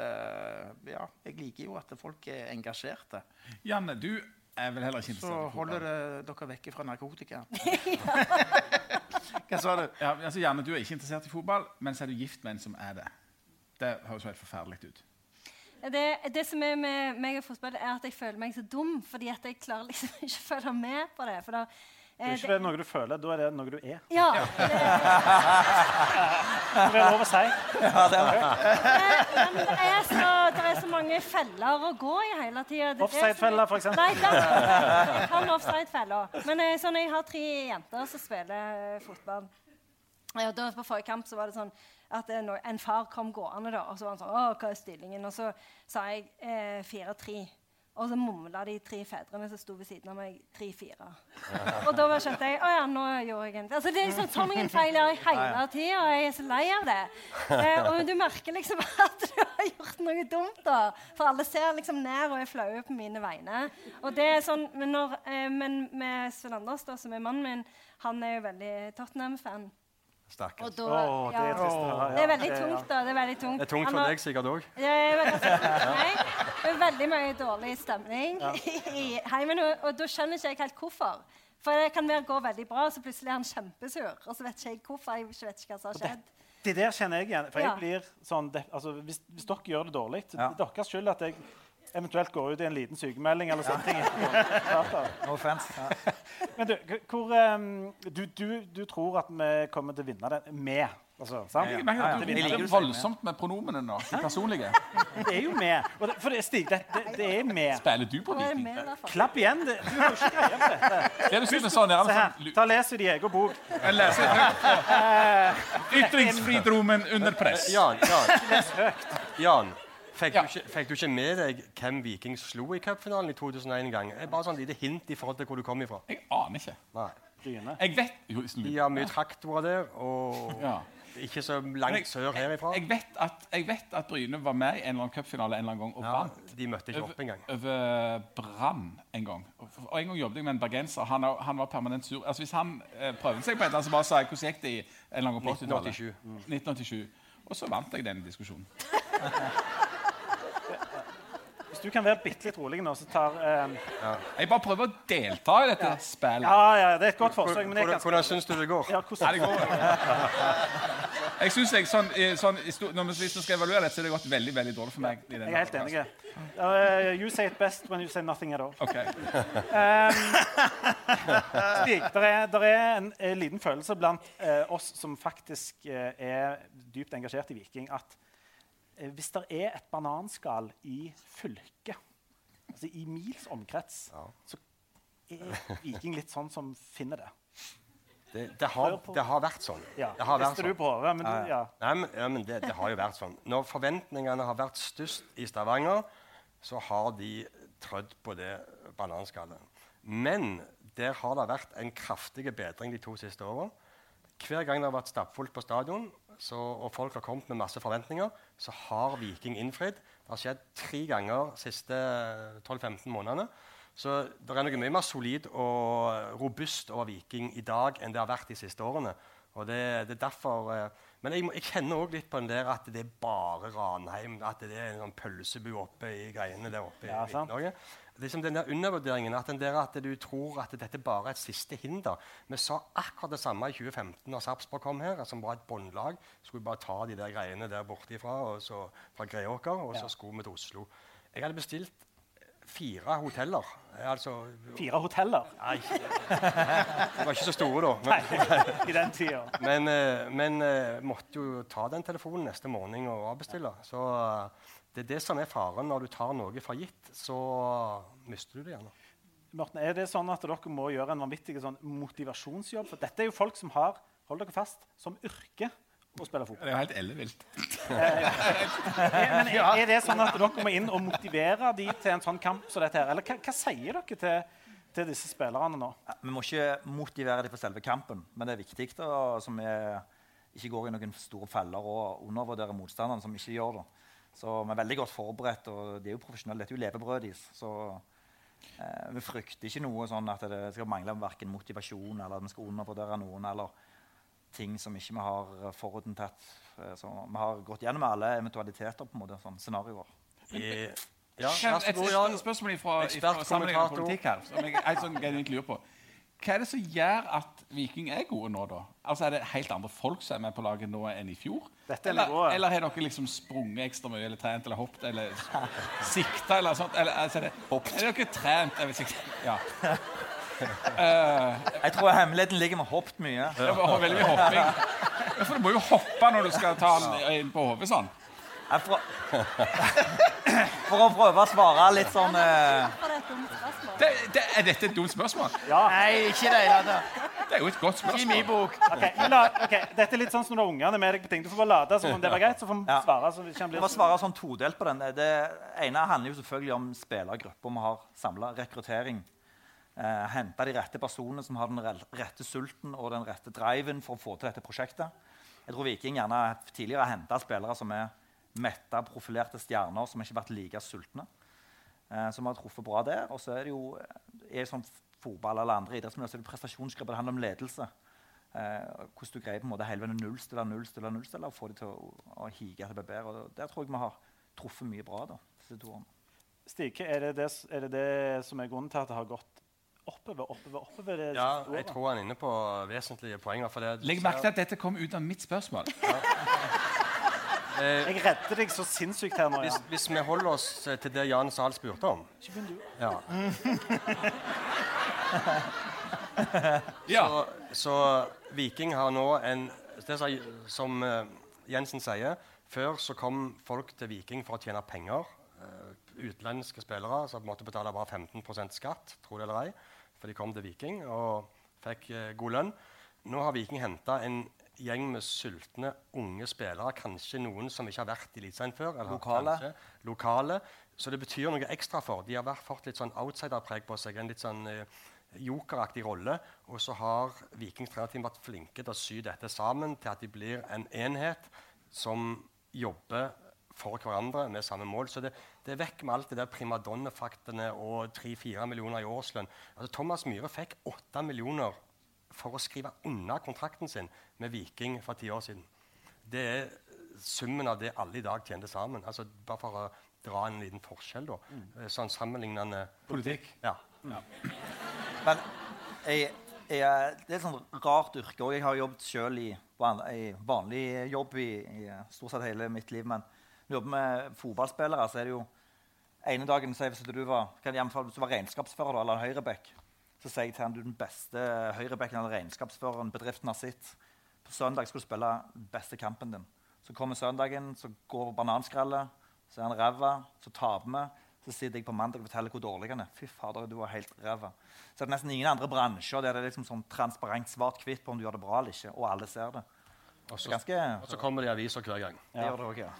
Ja, jeg liker jo at folk er engasjerte. Janne, du er vel heller ikke interessert i holder fotball? det dere vekke fra narkotika. <laughs> <laughs> Hva sa du? Ja, altså, Janne, du er ikke interessert i fotball, men så er du gift med en som er det. Det høres jo helt forferdelig ut. Det, det som er med meg og fotball, er at jeg føler meg så dum. fordi at jeg klarer liksom <laughs> ikke å følge med på det. For da, Det er ikke det noe du føler, da er det noe du er. Ja, det, Det er lov å si. men det er, så, det er så mange feller å gå i hele tida. Offside-feller, for eksempel. Nei, den, jeg kan offside-feller. Men eh, sånn, jeg har tre jenter som spiller eh, fotball. Ja, da, på forrige kamp så var det sånn at eh, en far kom gående, da, og så var han sånn Å, hva er stillingen? Og så sa jeg eh, 4-3. Og så mumla de tre fedrene som sto ved siden av meg, 3-4. <laughs> Og da skjønte jeg å ja, nå gjorde jeg en altså, Det er liksom sånn en feil jeg gjør hele tida, og jeg er så lei av det. Eh, og du merker liksom <laughs> at du har gjort noe dumt, da. For alle ser liksom ned og er flaue på mine vegne. Og det er sånn, Men, når, eh, men med Sven Anders, da, som er mannen min, han er jo veldig Tottenham-fan. Stakkars. Og da, Å, det er trist det er veldig tungt, da. Det er veldig tungt. Det er tungt for deg sikkert òg. det er veldig, <laughs> det veldig mye dårlig stemning <laughs> i heimen, og, og da skjønner ikke jeg helt hvorfor. For det kan være gå veldig bra, og så plutselig er han kjempesur. Og så vet ikke jeg hvorfor. Jeg vet ikke hva som har skjedd. Det der kjenner jeg igjen. For jeg Ja. blir sånn, det, altså, hvis, hvis dere gjør det dårlig, Ja. det er deres skyld at jeg eventuelt går ut i en liten sykemelding eller sånne ting. <laughs> No offense. Ja. Men du, hvor, ehm, du, du, du tror at vi kommer til å vinne den med? Altså, sant? Jeg du ja. Jeg liker det voldsomt med pronomene nå. De personlige. <laughs> Det er jo med. Og det, for det, Stig, det, det, det er med. Spiller du på fall. Klapp igjen. Det, du har ikke greie på dette. Det du skriver sånn, Se her. Ta Les i din egen bok. Jeg leser høyt under press. Jan, Jan, Jan fikk, Ja. du ikke, fikk du ikke med deg hvem Viking slo i cupfinalen i 2001 en gang? Bare sånn lite hint i forhold til hvor du kom ifra. Jeg aner ikke. Nei. Bryne. Jeg vet. De har mye traktorer der, og Ja. ikke så langt jeg- sør herifra. Jeg vet, at, jeg vet at Bryne var med i en eller annen cupfinale en eller annen gang og Ja, vant. de møtte ikke opp engang. Over Brann en gang. Og, og En gang jobbet jeg med en bergenser. Han, han var permanent sur. Altså Hvis han eh, prøvde seg på et eller annet, så bare sa jeg hvordan gikk det i en eller annen gang på 80-tallet? 1987. 1987. Og så vant jeg den diskusjonen. <laughs> Du kan være bitte litt rolig nå, så tar ehm, Jeg bare prøver å delta i dette spillet. Ja, ja, det er et godt forsøk, men jeg kan... Hvordan, syns du det går? ja, Ja, hvordan, det går. Jeg synes jeg, sånn, sånn, når vi, skal evaluere dette, så er det gått veldig veldig dårlig for meg. i denne Jeg er helt enig. Uh, you say it best when you say nothing at all. Ok. Stig, det er, der er en, en, liten følelse blant uh, oss som faktisk uh, er dypt engasjert i Viking, at eh, hvis det er et bananskall i fylket, altså i mils omkrets, så er Viking litt sånn som finner det. Det, det, har, det har vært sånn. Ja, Det har vært sånn. du på? Men du, ja. Nei, men, ja, men det, det har jo vært sånn. Når forventningene har vært størst i Stavanger, så har de trødd på det bananskallet. Men der har det vært en kraftig bedring de to siste åra. Hver gang det har vært stappfullt på stadion, så, og folk har kommet med masse forventninger, så har Viking innfridd. Det har skjedd tre ganger de siste 12-15 månedene. Så det er noe mye mer solid og robust over Viking i dag enn det har vært de siste årene. Og det, det er derfor, eh, Men jeg, jeg kjenner òg litt på den der at det er bare Ranheim. At det er en sånn pølsebu oppe i greiene der oppe Ja, i sant. Liksom den der undervurderingen at, den der at du tror at dette bare er et siste hinder. Vi sa akkurat det samme i 2015 da Sarpsborg kom her, som var et båndlag. Skulle bare ta de der greiene der bortifra, og så, fra Greåker, og så skulle vi til Oslo. Jeg hadde bestilt fire hoteller. Altså, Fire hoteller nei, de var ikke så store, da. Men, i den tida. men, eh, men eh, måtte jo ta den telefonen neste morgen og avbestille. Så det er det som er faren. Når du tar noe for gitt, så mister du det gjerne. Morten, er det sånn at dere må gjøre en vanvittig sånn motivasjonsjobb? For dette er jo folk som har hold dere fast, som yrke å spille fotball. Det er jo helt ellevilt. Er, men er, er det sånn at dere må inn og motivere de til en sånn kamp som dette her? Eller hva, hva sier dere til, til disse spillerne nå? Ja, Vi må ikke motivere dem for selve kampen, men det er viktig da, som vi ikke går i noen store feller og undervurderer motstanderen, som ikke gjør det. Så vi er veldig godt forberedt, og de er jo profesjonelle. Dette er jo levebrødet deres. Så eh, vi frykter ikke noe sånn at det skal mangle verken motivasjon eller at vi skal undervurdere noen eller ting som ikke vi har forutinntatt. Eh, Så vi har gått gjennom alle eventualiteter, på en måte, sånn scenarioer. I, ja, et, vær et Jan. spørsmål fra, fra sammenlignet politikk her. Som jeg, jeg sånn genuint lurer på. Hva er det som gjør at Viking er gode nå, da? Altså Er det helt andre folk som er med på laget nå enn i fjor? Dette er eller, nivået. eller har dere liksom sprunget ekstra mye, eller trent, eller hoppet, eller <laughs> sikta, eller sånt? Eller, altså, er, det, er dere trent? Jeg vet ikke. Ja. <laughs> Jeg tror hemmeligheten ligger med hoppet mye. Var veldig mye hopping. For du må jo hoppe når du skal ta den inn på hodet sånn. For, <laughs> for å prøve å svare litt sånn For det spørsmål. Det, er dette et dumt spørsmål? Nei, ikke det Ja, det. Det er jo et godt I min spørsmål. bok. Okay, men la, okay. Dette er litt sånn som når ungene er med deg på ting. Du får bare late som om det var greit, så får vi Ja. svare. så Jeg må svare sånn todelt på den. Det ene handler jo selvfølgelig om spillergrupper vi har samla. Rekruttering. Eh, Hente de rette personene som har den rette sulten og den rette driven for å få til dette prosjektet. Jeg tror Viking gjerne tidligere har henta spillere som er metta, profilerte stjerner som ikke har vært like sultne. Eh, så vi har truffet bra der. Og så er det jo er i sånn fotball eller andre idrettsmiljø, så er det prestasjonsgrupper. Det handler om ledelse. Eh, hvordan du greier på en måte hele veien å nullstille, nullstille, nullstille og få dem til å, å hige til å bli bedre. Og der tror jeg vi har truffet mye bra. da, disse to årene. Stig, er det det, er det det som er grunnen til at det har gått oppover, oppover, oppover? Det Ja, jeg tror han er inne på vesentlige poenger. For det, Legg merke til at dette kom ut av mitt spørsmål. Eh, Jeg redder deg så sinnssykt her nå. hvis, Jan. hvis vi holder oss til det Jan Sahl spurte om Ikke begynn du. ja. <laughs> Ja. så, så Viking har nå en det som, som eh, Jensen sier, før så kom folk til Viking for å tjene penger. eh, utenlandske spillere som måtte betale bare 15 skatt, tro det eller ei, for de kom til Viking og fikk eh, god lønn. Nå har Viking henta en gjeng med sultne unge spillere, kanskje noen som ikke har vært i Eliteserien før. eller Lokale. kanskje lokale. Så det betyr noe ekstra for. De har fått litt sånn outsiderpreg på seg. En litt sånn eh, jokeraktig rolle. Og så har Vikings trenerteam vært flinke til å sy dette sammen til at de blir en enhet som jobber for hverandre med samme mål. Så det, det er vekk med alt det der primadonnefaktene og 3-4 millioner i årslønn. Altså, Thomas Myhre fikk 8 millioner for å skrive unna kontrakten sin med Viking for ti år siden. Det er summen av det alle i dag tjente sammen. Altså, bare for å dra en liten forskjell, da. Sånn sammenlignende Politikk. Ja. Men jeg, jeg, det er et sånt rart yrke. òg. jeg har jobbet selv i, van, i vanlig jobb i, i stort sett hele mitt liv. Men når jeg jobber med fotballspillere, så er det jo ene dagen så Hvis du var, kan jeg hvis du var regnskapsfører da, eller en høyreback, så sier jeg til han du er den beste høyrebacken eller regnskapsføreren bedriften har sett. På søndag skal du spille den beste kampen din. Så kommer søndagen, så går bananskrallet, så er han ræva, så taper vi. Så sitter jeg på mandag og forteller hvor dårlig han er. Fy fader, du var helt ræva. Så er det nesten ingen andre bransjer der det er liksom sånn transparent svart-hvitt på om du gjør det bra eller ikke. Og alle ser det. Og så, ganske, og så kommer det i aviser hver gang. det gjør det også, ja.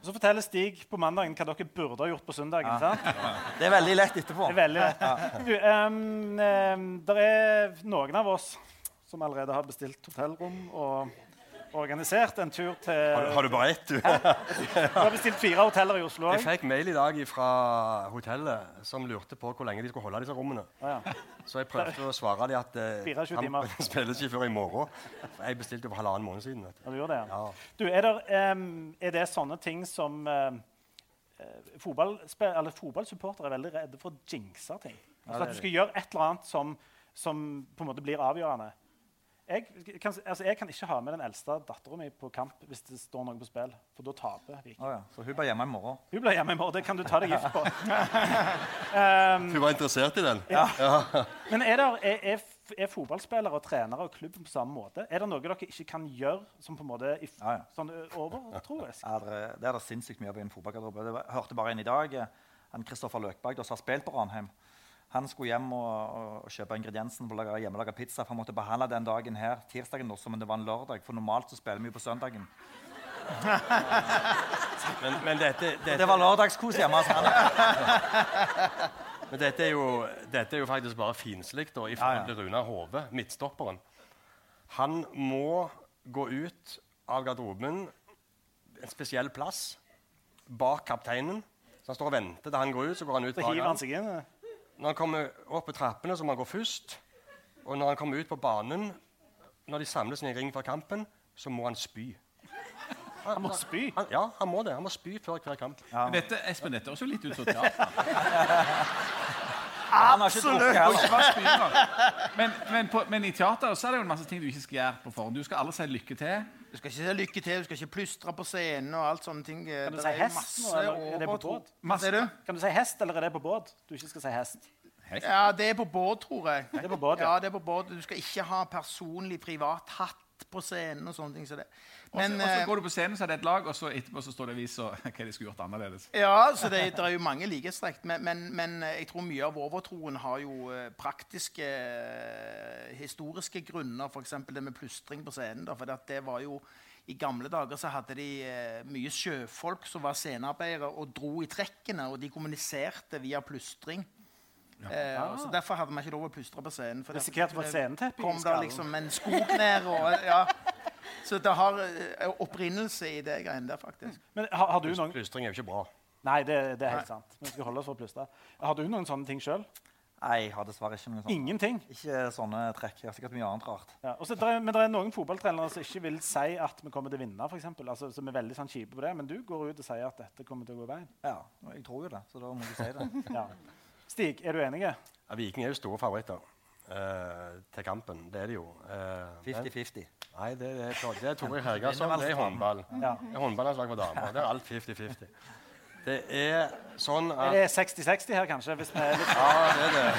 Og så forteller Stig på mandagen hva dere burde ha gjort på søndagen. sant? Det er veldig lett etterpå. Det er veldig lett. Du, um, um, der er noen av oss som allerede har bestilt hotellrom og organisert en tur til Har, du- har du bare ett, du? <laughs> Vi har bestilt fire hoteller i Oslo Jeg fikk mail i dag fra hotellet som lurte på hvor lenge de skulle holde disse rommene. Ja. Så jeg prøvde å svare dem at eh, 24 <laughs> spilles ikke før i morgen. Jeg bestilte for halvannen måned siden. Du. Ja, du gjorde det, ja. Ja. Du, er, der, um, er det sånne ting som um, fotballsupportere er veldig redde for å jinxe ting? Altså at du skal gjøre et eller annet som, som på en måte blir avgjørende. Jeg kan, altså jeg kan ikke ha med den eldste dattera mi på kamp hvis det står noe på spill, for da taper Viking. Oh, ja. Så hun blir hjemme i morgen. Hun blir hjemme i morgen. Det kan du ta deg gift på. um, <laughs> hun var interessert i den? <laughs> men er, der, er, er, er fotballspillere og trenere og klubben på samme måte? Er det noe dere ikke kan gjøre som på en måte i, Ja, ja. sånn overtroisk? Ja, det, er, det er det sinnssykt mye av i en fotballgarderobe. Jeg hørte bare en i dag. en Han Kristoffer Løkberg, som har spilt på Ranheim. Han skulle hjem og, og, og kjøpe ingrediensene på lage hjemmelaga pizza. For han måtte behandle den dagen her, tirsdagen også, men det var en lørdag. For normalt så spiller vi jo på søndagen. <laughs> Men, men, dette, dette, Det var lørdagskos hjemme hos han. <laughs> men dette, er jo, dette er jo faktisk bare finslikt da, i forhold ja. til Runar Hove, midtstopperen. Han må gå ut av garderoben en spesiell plass bak kapteinen. Så han står og venter til han går ut. Så går han ut Så bak hiver han. Når han kommer opp på trappene, så må han gå først. Og når han kommer ut på banen, når de samles i en ring fra kampen, så må han spy. Han må spy. Han, ja, han må det. Han må spy før hver kamp. Men Dette, Espen, dette høres jo litt ut som teater. Spyende. Men, men, på, men i teater så er det jo en masse ting du ikke skal gjøre på forhånd. Du skal alle si lykke til. Du skal ikke si lykke til, du skal ikke plystre på scenen og alt sånne ting. Kan du Det si hest masse nå, eller er det på båt? Masse, du? Kan du si hest, eller er det på båt? Du ikke skal si hest. Ja, det er på båt, tror jeg. Det er på båt, ja. ja. det er på båt. Du skal ikke ha personlig privat hatt på scenen og sånne ting. Så Men, og så eh, går du på scenen, så er det et lag, og så etterpå så står det avis og hva de skulle gjort annerledes. Ja, så det, det er jo mange likhetstrekk. Men, men, men eh, jeg tror mye av overtroen har jo eh, praktiske, historiske grunner. F.eks. det med plystring på scenen. For det var jo i gamle dager så hadde de eh, mye sjøfolk som var scenearbeidere og dro i trekkene, og de kommuniserte via plystring. Eh, og så Derfor hadde vi ikke lov å pustre på scenen. For Risikerte å få det sceneteppe i kom der liksom en skog ned. Og, ja. Så det har eh, opprinnelse i det greiene der, faktisk. Men har, har du noen Plystring er jo ikke bra. Nei, det, det er helt sant. Vi skal holde oss for å plystre. Har du noen sånne ting sjøl? Nei, jeg har dessverre ikke noen sånne. Ingenting? Ikke sånne trekk. Jeg har sikkert mye annet rart. Ja. også, der er, men det er noen fotballtrenere som ikke vil si at vi kommer til å vinne, for eksempel. altså, som er veldig sånn kjipe på det. Men du går ut og sier at dette kommer til å gå veien. Ja, jeg tror jo det, så da må du si det. <laughs> Ja. Stig, er du enig? Ja, Viking er jo store favoritter uh, til kampen. Det er de jo. Eh, men- 50-50. Nei, det, det, er, det er Tore Hergansson. Det er håndball. Ja. Det er håndballandslag for damer. Det er alt 50-50. Det er sånn Er at det 60-60 her, kanskje? Hvis vi er litt... Ja, det er det.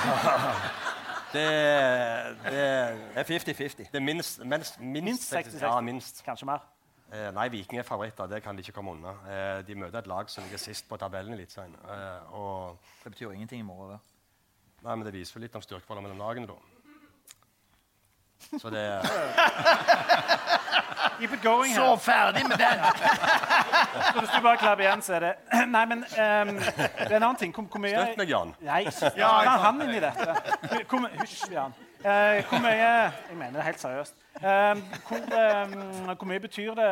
Det er, det er, Det er 50-50. det er minst, minst, minst, Minst 60-60. Ja, minst. Kanskje mer. Eh, nei, Viking er favoritter. Det kan de ikke komme unna. Eh, de møter et lag som ligger sist på tabellen i Eliteserien. Eh, og Det betyr jo ingenting i morgen. det. Nei, men Det viser jo litt om styrkeforholdet mellom lagene, da. Så det <laughs> Keep it going Så her. ferdig med den! <laughs> Så hvis du bare klapper igjen, så er det <clears throat> Nei, men um, det er en annen ting. Hvor, hvor mye Støtt meg, Jan. Nei, <laughs> ja, han inn i dette. Hysj, Jan. Eh, hvor mye Jeg mener det helt seriøst. Ehm, hvor, ehm, hvor mye betyr det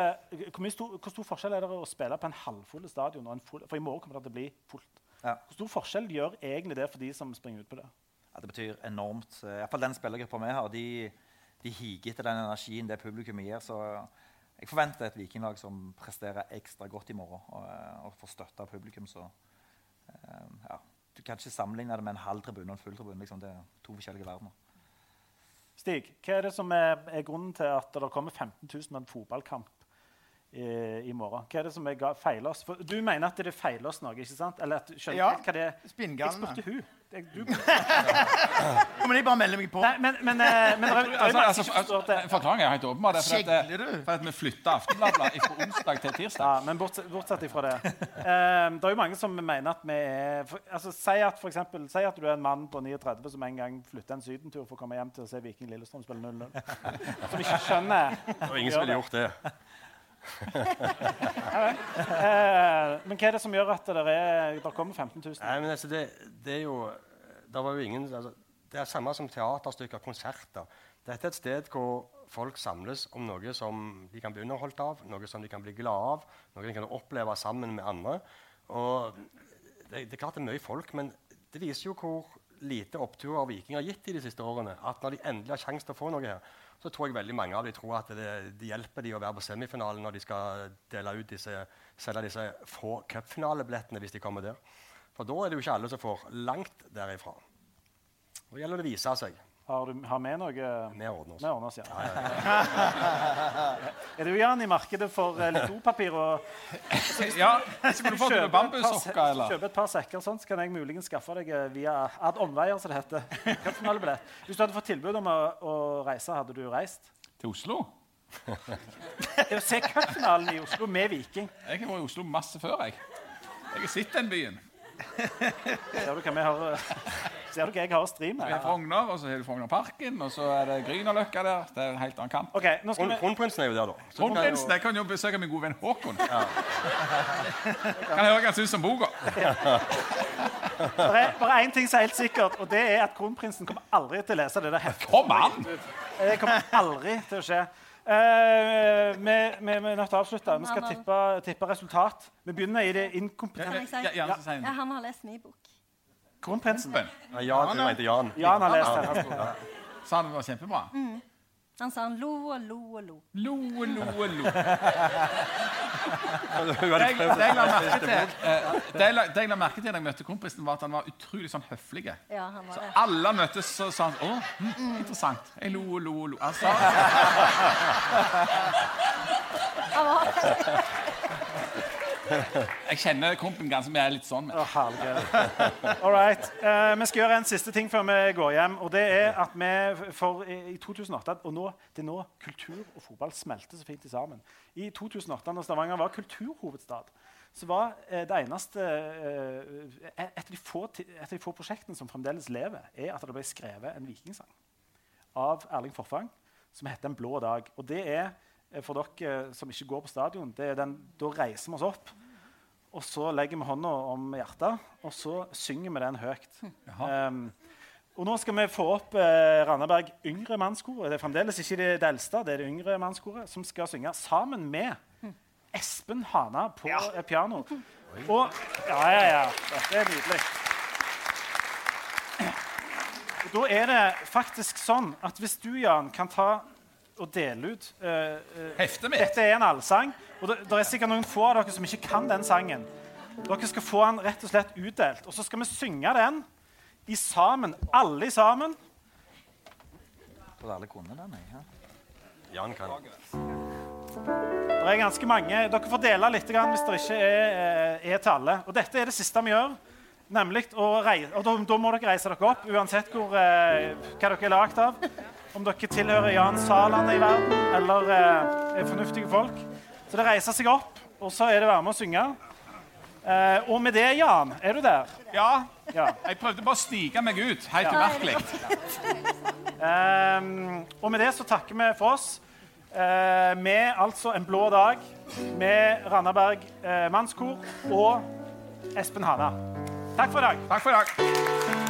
hvor, mye stor, hvor stor forskjell er det å spille på en halvfull stadion og en full For i morgen kommer det til å bli fullt. Ja. Hvor stor forskjell gjør egentlig det for de som springer ut på det? Ja, det betyr enormt. Iallfall i hvert fall den spillergruppa vi har, de, de higer etter den energien det publikum gir. Så jeg forventer et vikinglag som presterer ekstra godt i morgen og, eh, og får støtte av publikum. Så eh, ja. Du kan ikke sammenligne det med en halv tribune og en full tribune. Liksom. Det er to forskjellige verdener. Stig, hva er det som er, er grunnen til at det kommer 15 000 med en fotballkamp i, i morgen? Hva er det som er feiler oss? For du mener at det feiler oss noe, ikke sant? Eller at, skjønner Ja, hva det er? Jeg Spinngalne. spurte hun. Jeg, <laughs> bare melde meg på. nei, men, men, eh, men det det Altså, altså, altså, det- Forklaringen er helt åpenbar. Det er fordi at, Kjegler for at vi flytta Aftenbladet fra onsdag til tirsdag. Ja, men bortsett, bortsett ifra det. Um, det er jo mange som mener at vi er for, altså, si, at, for eksempel, si at du er en mann på 39 som en gang flytter en sydentur for å komme hjem til å se Viking Lillestrøm spille 0-0. Som ikke skjønner Og ingen som ville gjort det. Eh, Men hva er det som gjør at det, er, det kommer 15 000? Nei, men altså, det, det er jo Det var jo ingen altså, Det er samme som teaterstykker, konserter. Dette er et sted hvor folk samles om noe som de kan bli underholdt av, noe som de kan bli glad av, noe de kan oppleve sammen med andre. Og det, det er klart det er mye folk, men det viser jo hvor lite oppturer Viking har gitt i de siste årene. At når de endelig har sjanse til å få noe her, så tror jeg veldig mange av dem tror at det, det hjelper de å være på semifinalen når de skal dele ut disse, selge disse få cupfinalebillettene hvis de kommer der. For da er det jo ikke alle som får langt derifra. Da gjelder det å vise seg. Har du har vi noe Vi ordner oss. Vi ordner oss, ja. <laughs> er du Jan, i markedet for eh, litt dopapir? og <laughs> Ja, Skulle du fått med bambussokker, eller? Kjøpe et par sekker, sånn, så kan jeg muligens skaffe deg eh, via ad omveier, som det heter. <laughs> Cupfinalebillett. Hvis du hadde fått tilbud om å, å reise, hadde du reist? Til Oslo? Det er å se cupfinalen i Oslo med Viking. Jeg har vært i Oslo masse før. Jeg Jeg har sett den byen. Ser du hva vi har eh, Ser dere jeg har å stri Vi er? Frogner, og så er det Frognerparken, og så er det Grünerløkka der. Det er en helt annen kamp. Okay, nå skal Kronprinsen er jo der, da. Kronprinsen jeg kan jo besøke min gode venn Håkon. Kan høre hva han syns om boka. Det er bare én ting som er helt sikkert, og det er at kronprinsen kommer aldri til å lese det der heftet. Kom an! Det kommer aldri til å skje. Eh, vi, vi, vi er nødt til å avslutte. Vi skal tippe, tippe resultat. Vi begynner i det inkompetente. Ja, ja, Ja, han. han har lest min bok. Kronprinsen. Ja, Jan, du mente Jan. Jan har lest den. Sa han det var kjempebra? Han sa han lo og lo og lo. Lo og lo og lo. <laughs> Det jeg, jeg la merke til jeg jeg da jeg møtte kronprinsen, var at han var utrolig sånn høflig. Ja, han var det. Alle han møttes, så sa han å, mm, interessant. Jeg lo og lo og lo. Han <laughs> sa Han var Jeg kjenner mye. Jeg er litt sånn. Men. Herregud. All right. Eh, vi skal gjøre en siste ting før vi går hjem. og det er at vi for i i 2008, og nå, Det er nå kultur og fotball smelter så fint sammen. I 2008, når Stavanger var kulturhovedstad, så var eh, det eneste eh, et, av de få, et av de få prosjektene som fremdeles lever, er at det ble skrevet en vikingsang av Erling Forfang som heter 'En blå dag'. Og det er eh, for dere som ikke går på stadion, det er den, da reiser vi oss opp. Og så legger vi hånda om hjertet, og så synger vi den høyt. Um, og nå skal vi få opp eh, Randaberg Yngre Mannskoret. Det er fremdeles ikke det, det eldste, det er det yngre mannskoret, som skal synge sammen med Espen Hana på ja. piano. Og Ja, ja, ja. Dette er nydelig. Og da er det faktisk sånn at hvis du, Jan, kan ta og dele ut uh, uh, Heftet mitt. Dette er en allsang, og det, det er sikkert noen få av dere som ikke kan den sangen. Dere skal få den rett og slett utdelt, og så skal vi synge den i sammen, alle i sammen. Trodde alle kunne den. jeg, ja. Jan kan. Det er ganske mange. Dere får dele litt grann hvis det ikke er, eh, er til alle. Og dette er det siste vi gjør. Nemlig å reise, og da, da må dere reise dere opp, uansett hvor, uh, hva dere er lagd av. Om dere tilhører Jan Saland i verden eller eh, er fornuftige folk. Så det reiser seg opp, og så er det være med å synge. Eh, og med det, Jan, er du der? Ja, Ja. jeg prøvde bare å stige meg ut. Helt Ja. umerkelig. Ehm, og med det så takker vi for oss. Eh, med altså En blå dag, med Randaberg eh, mannskor og Espen Hana. Takk for i dag. Takk for i dag.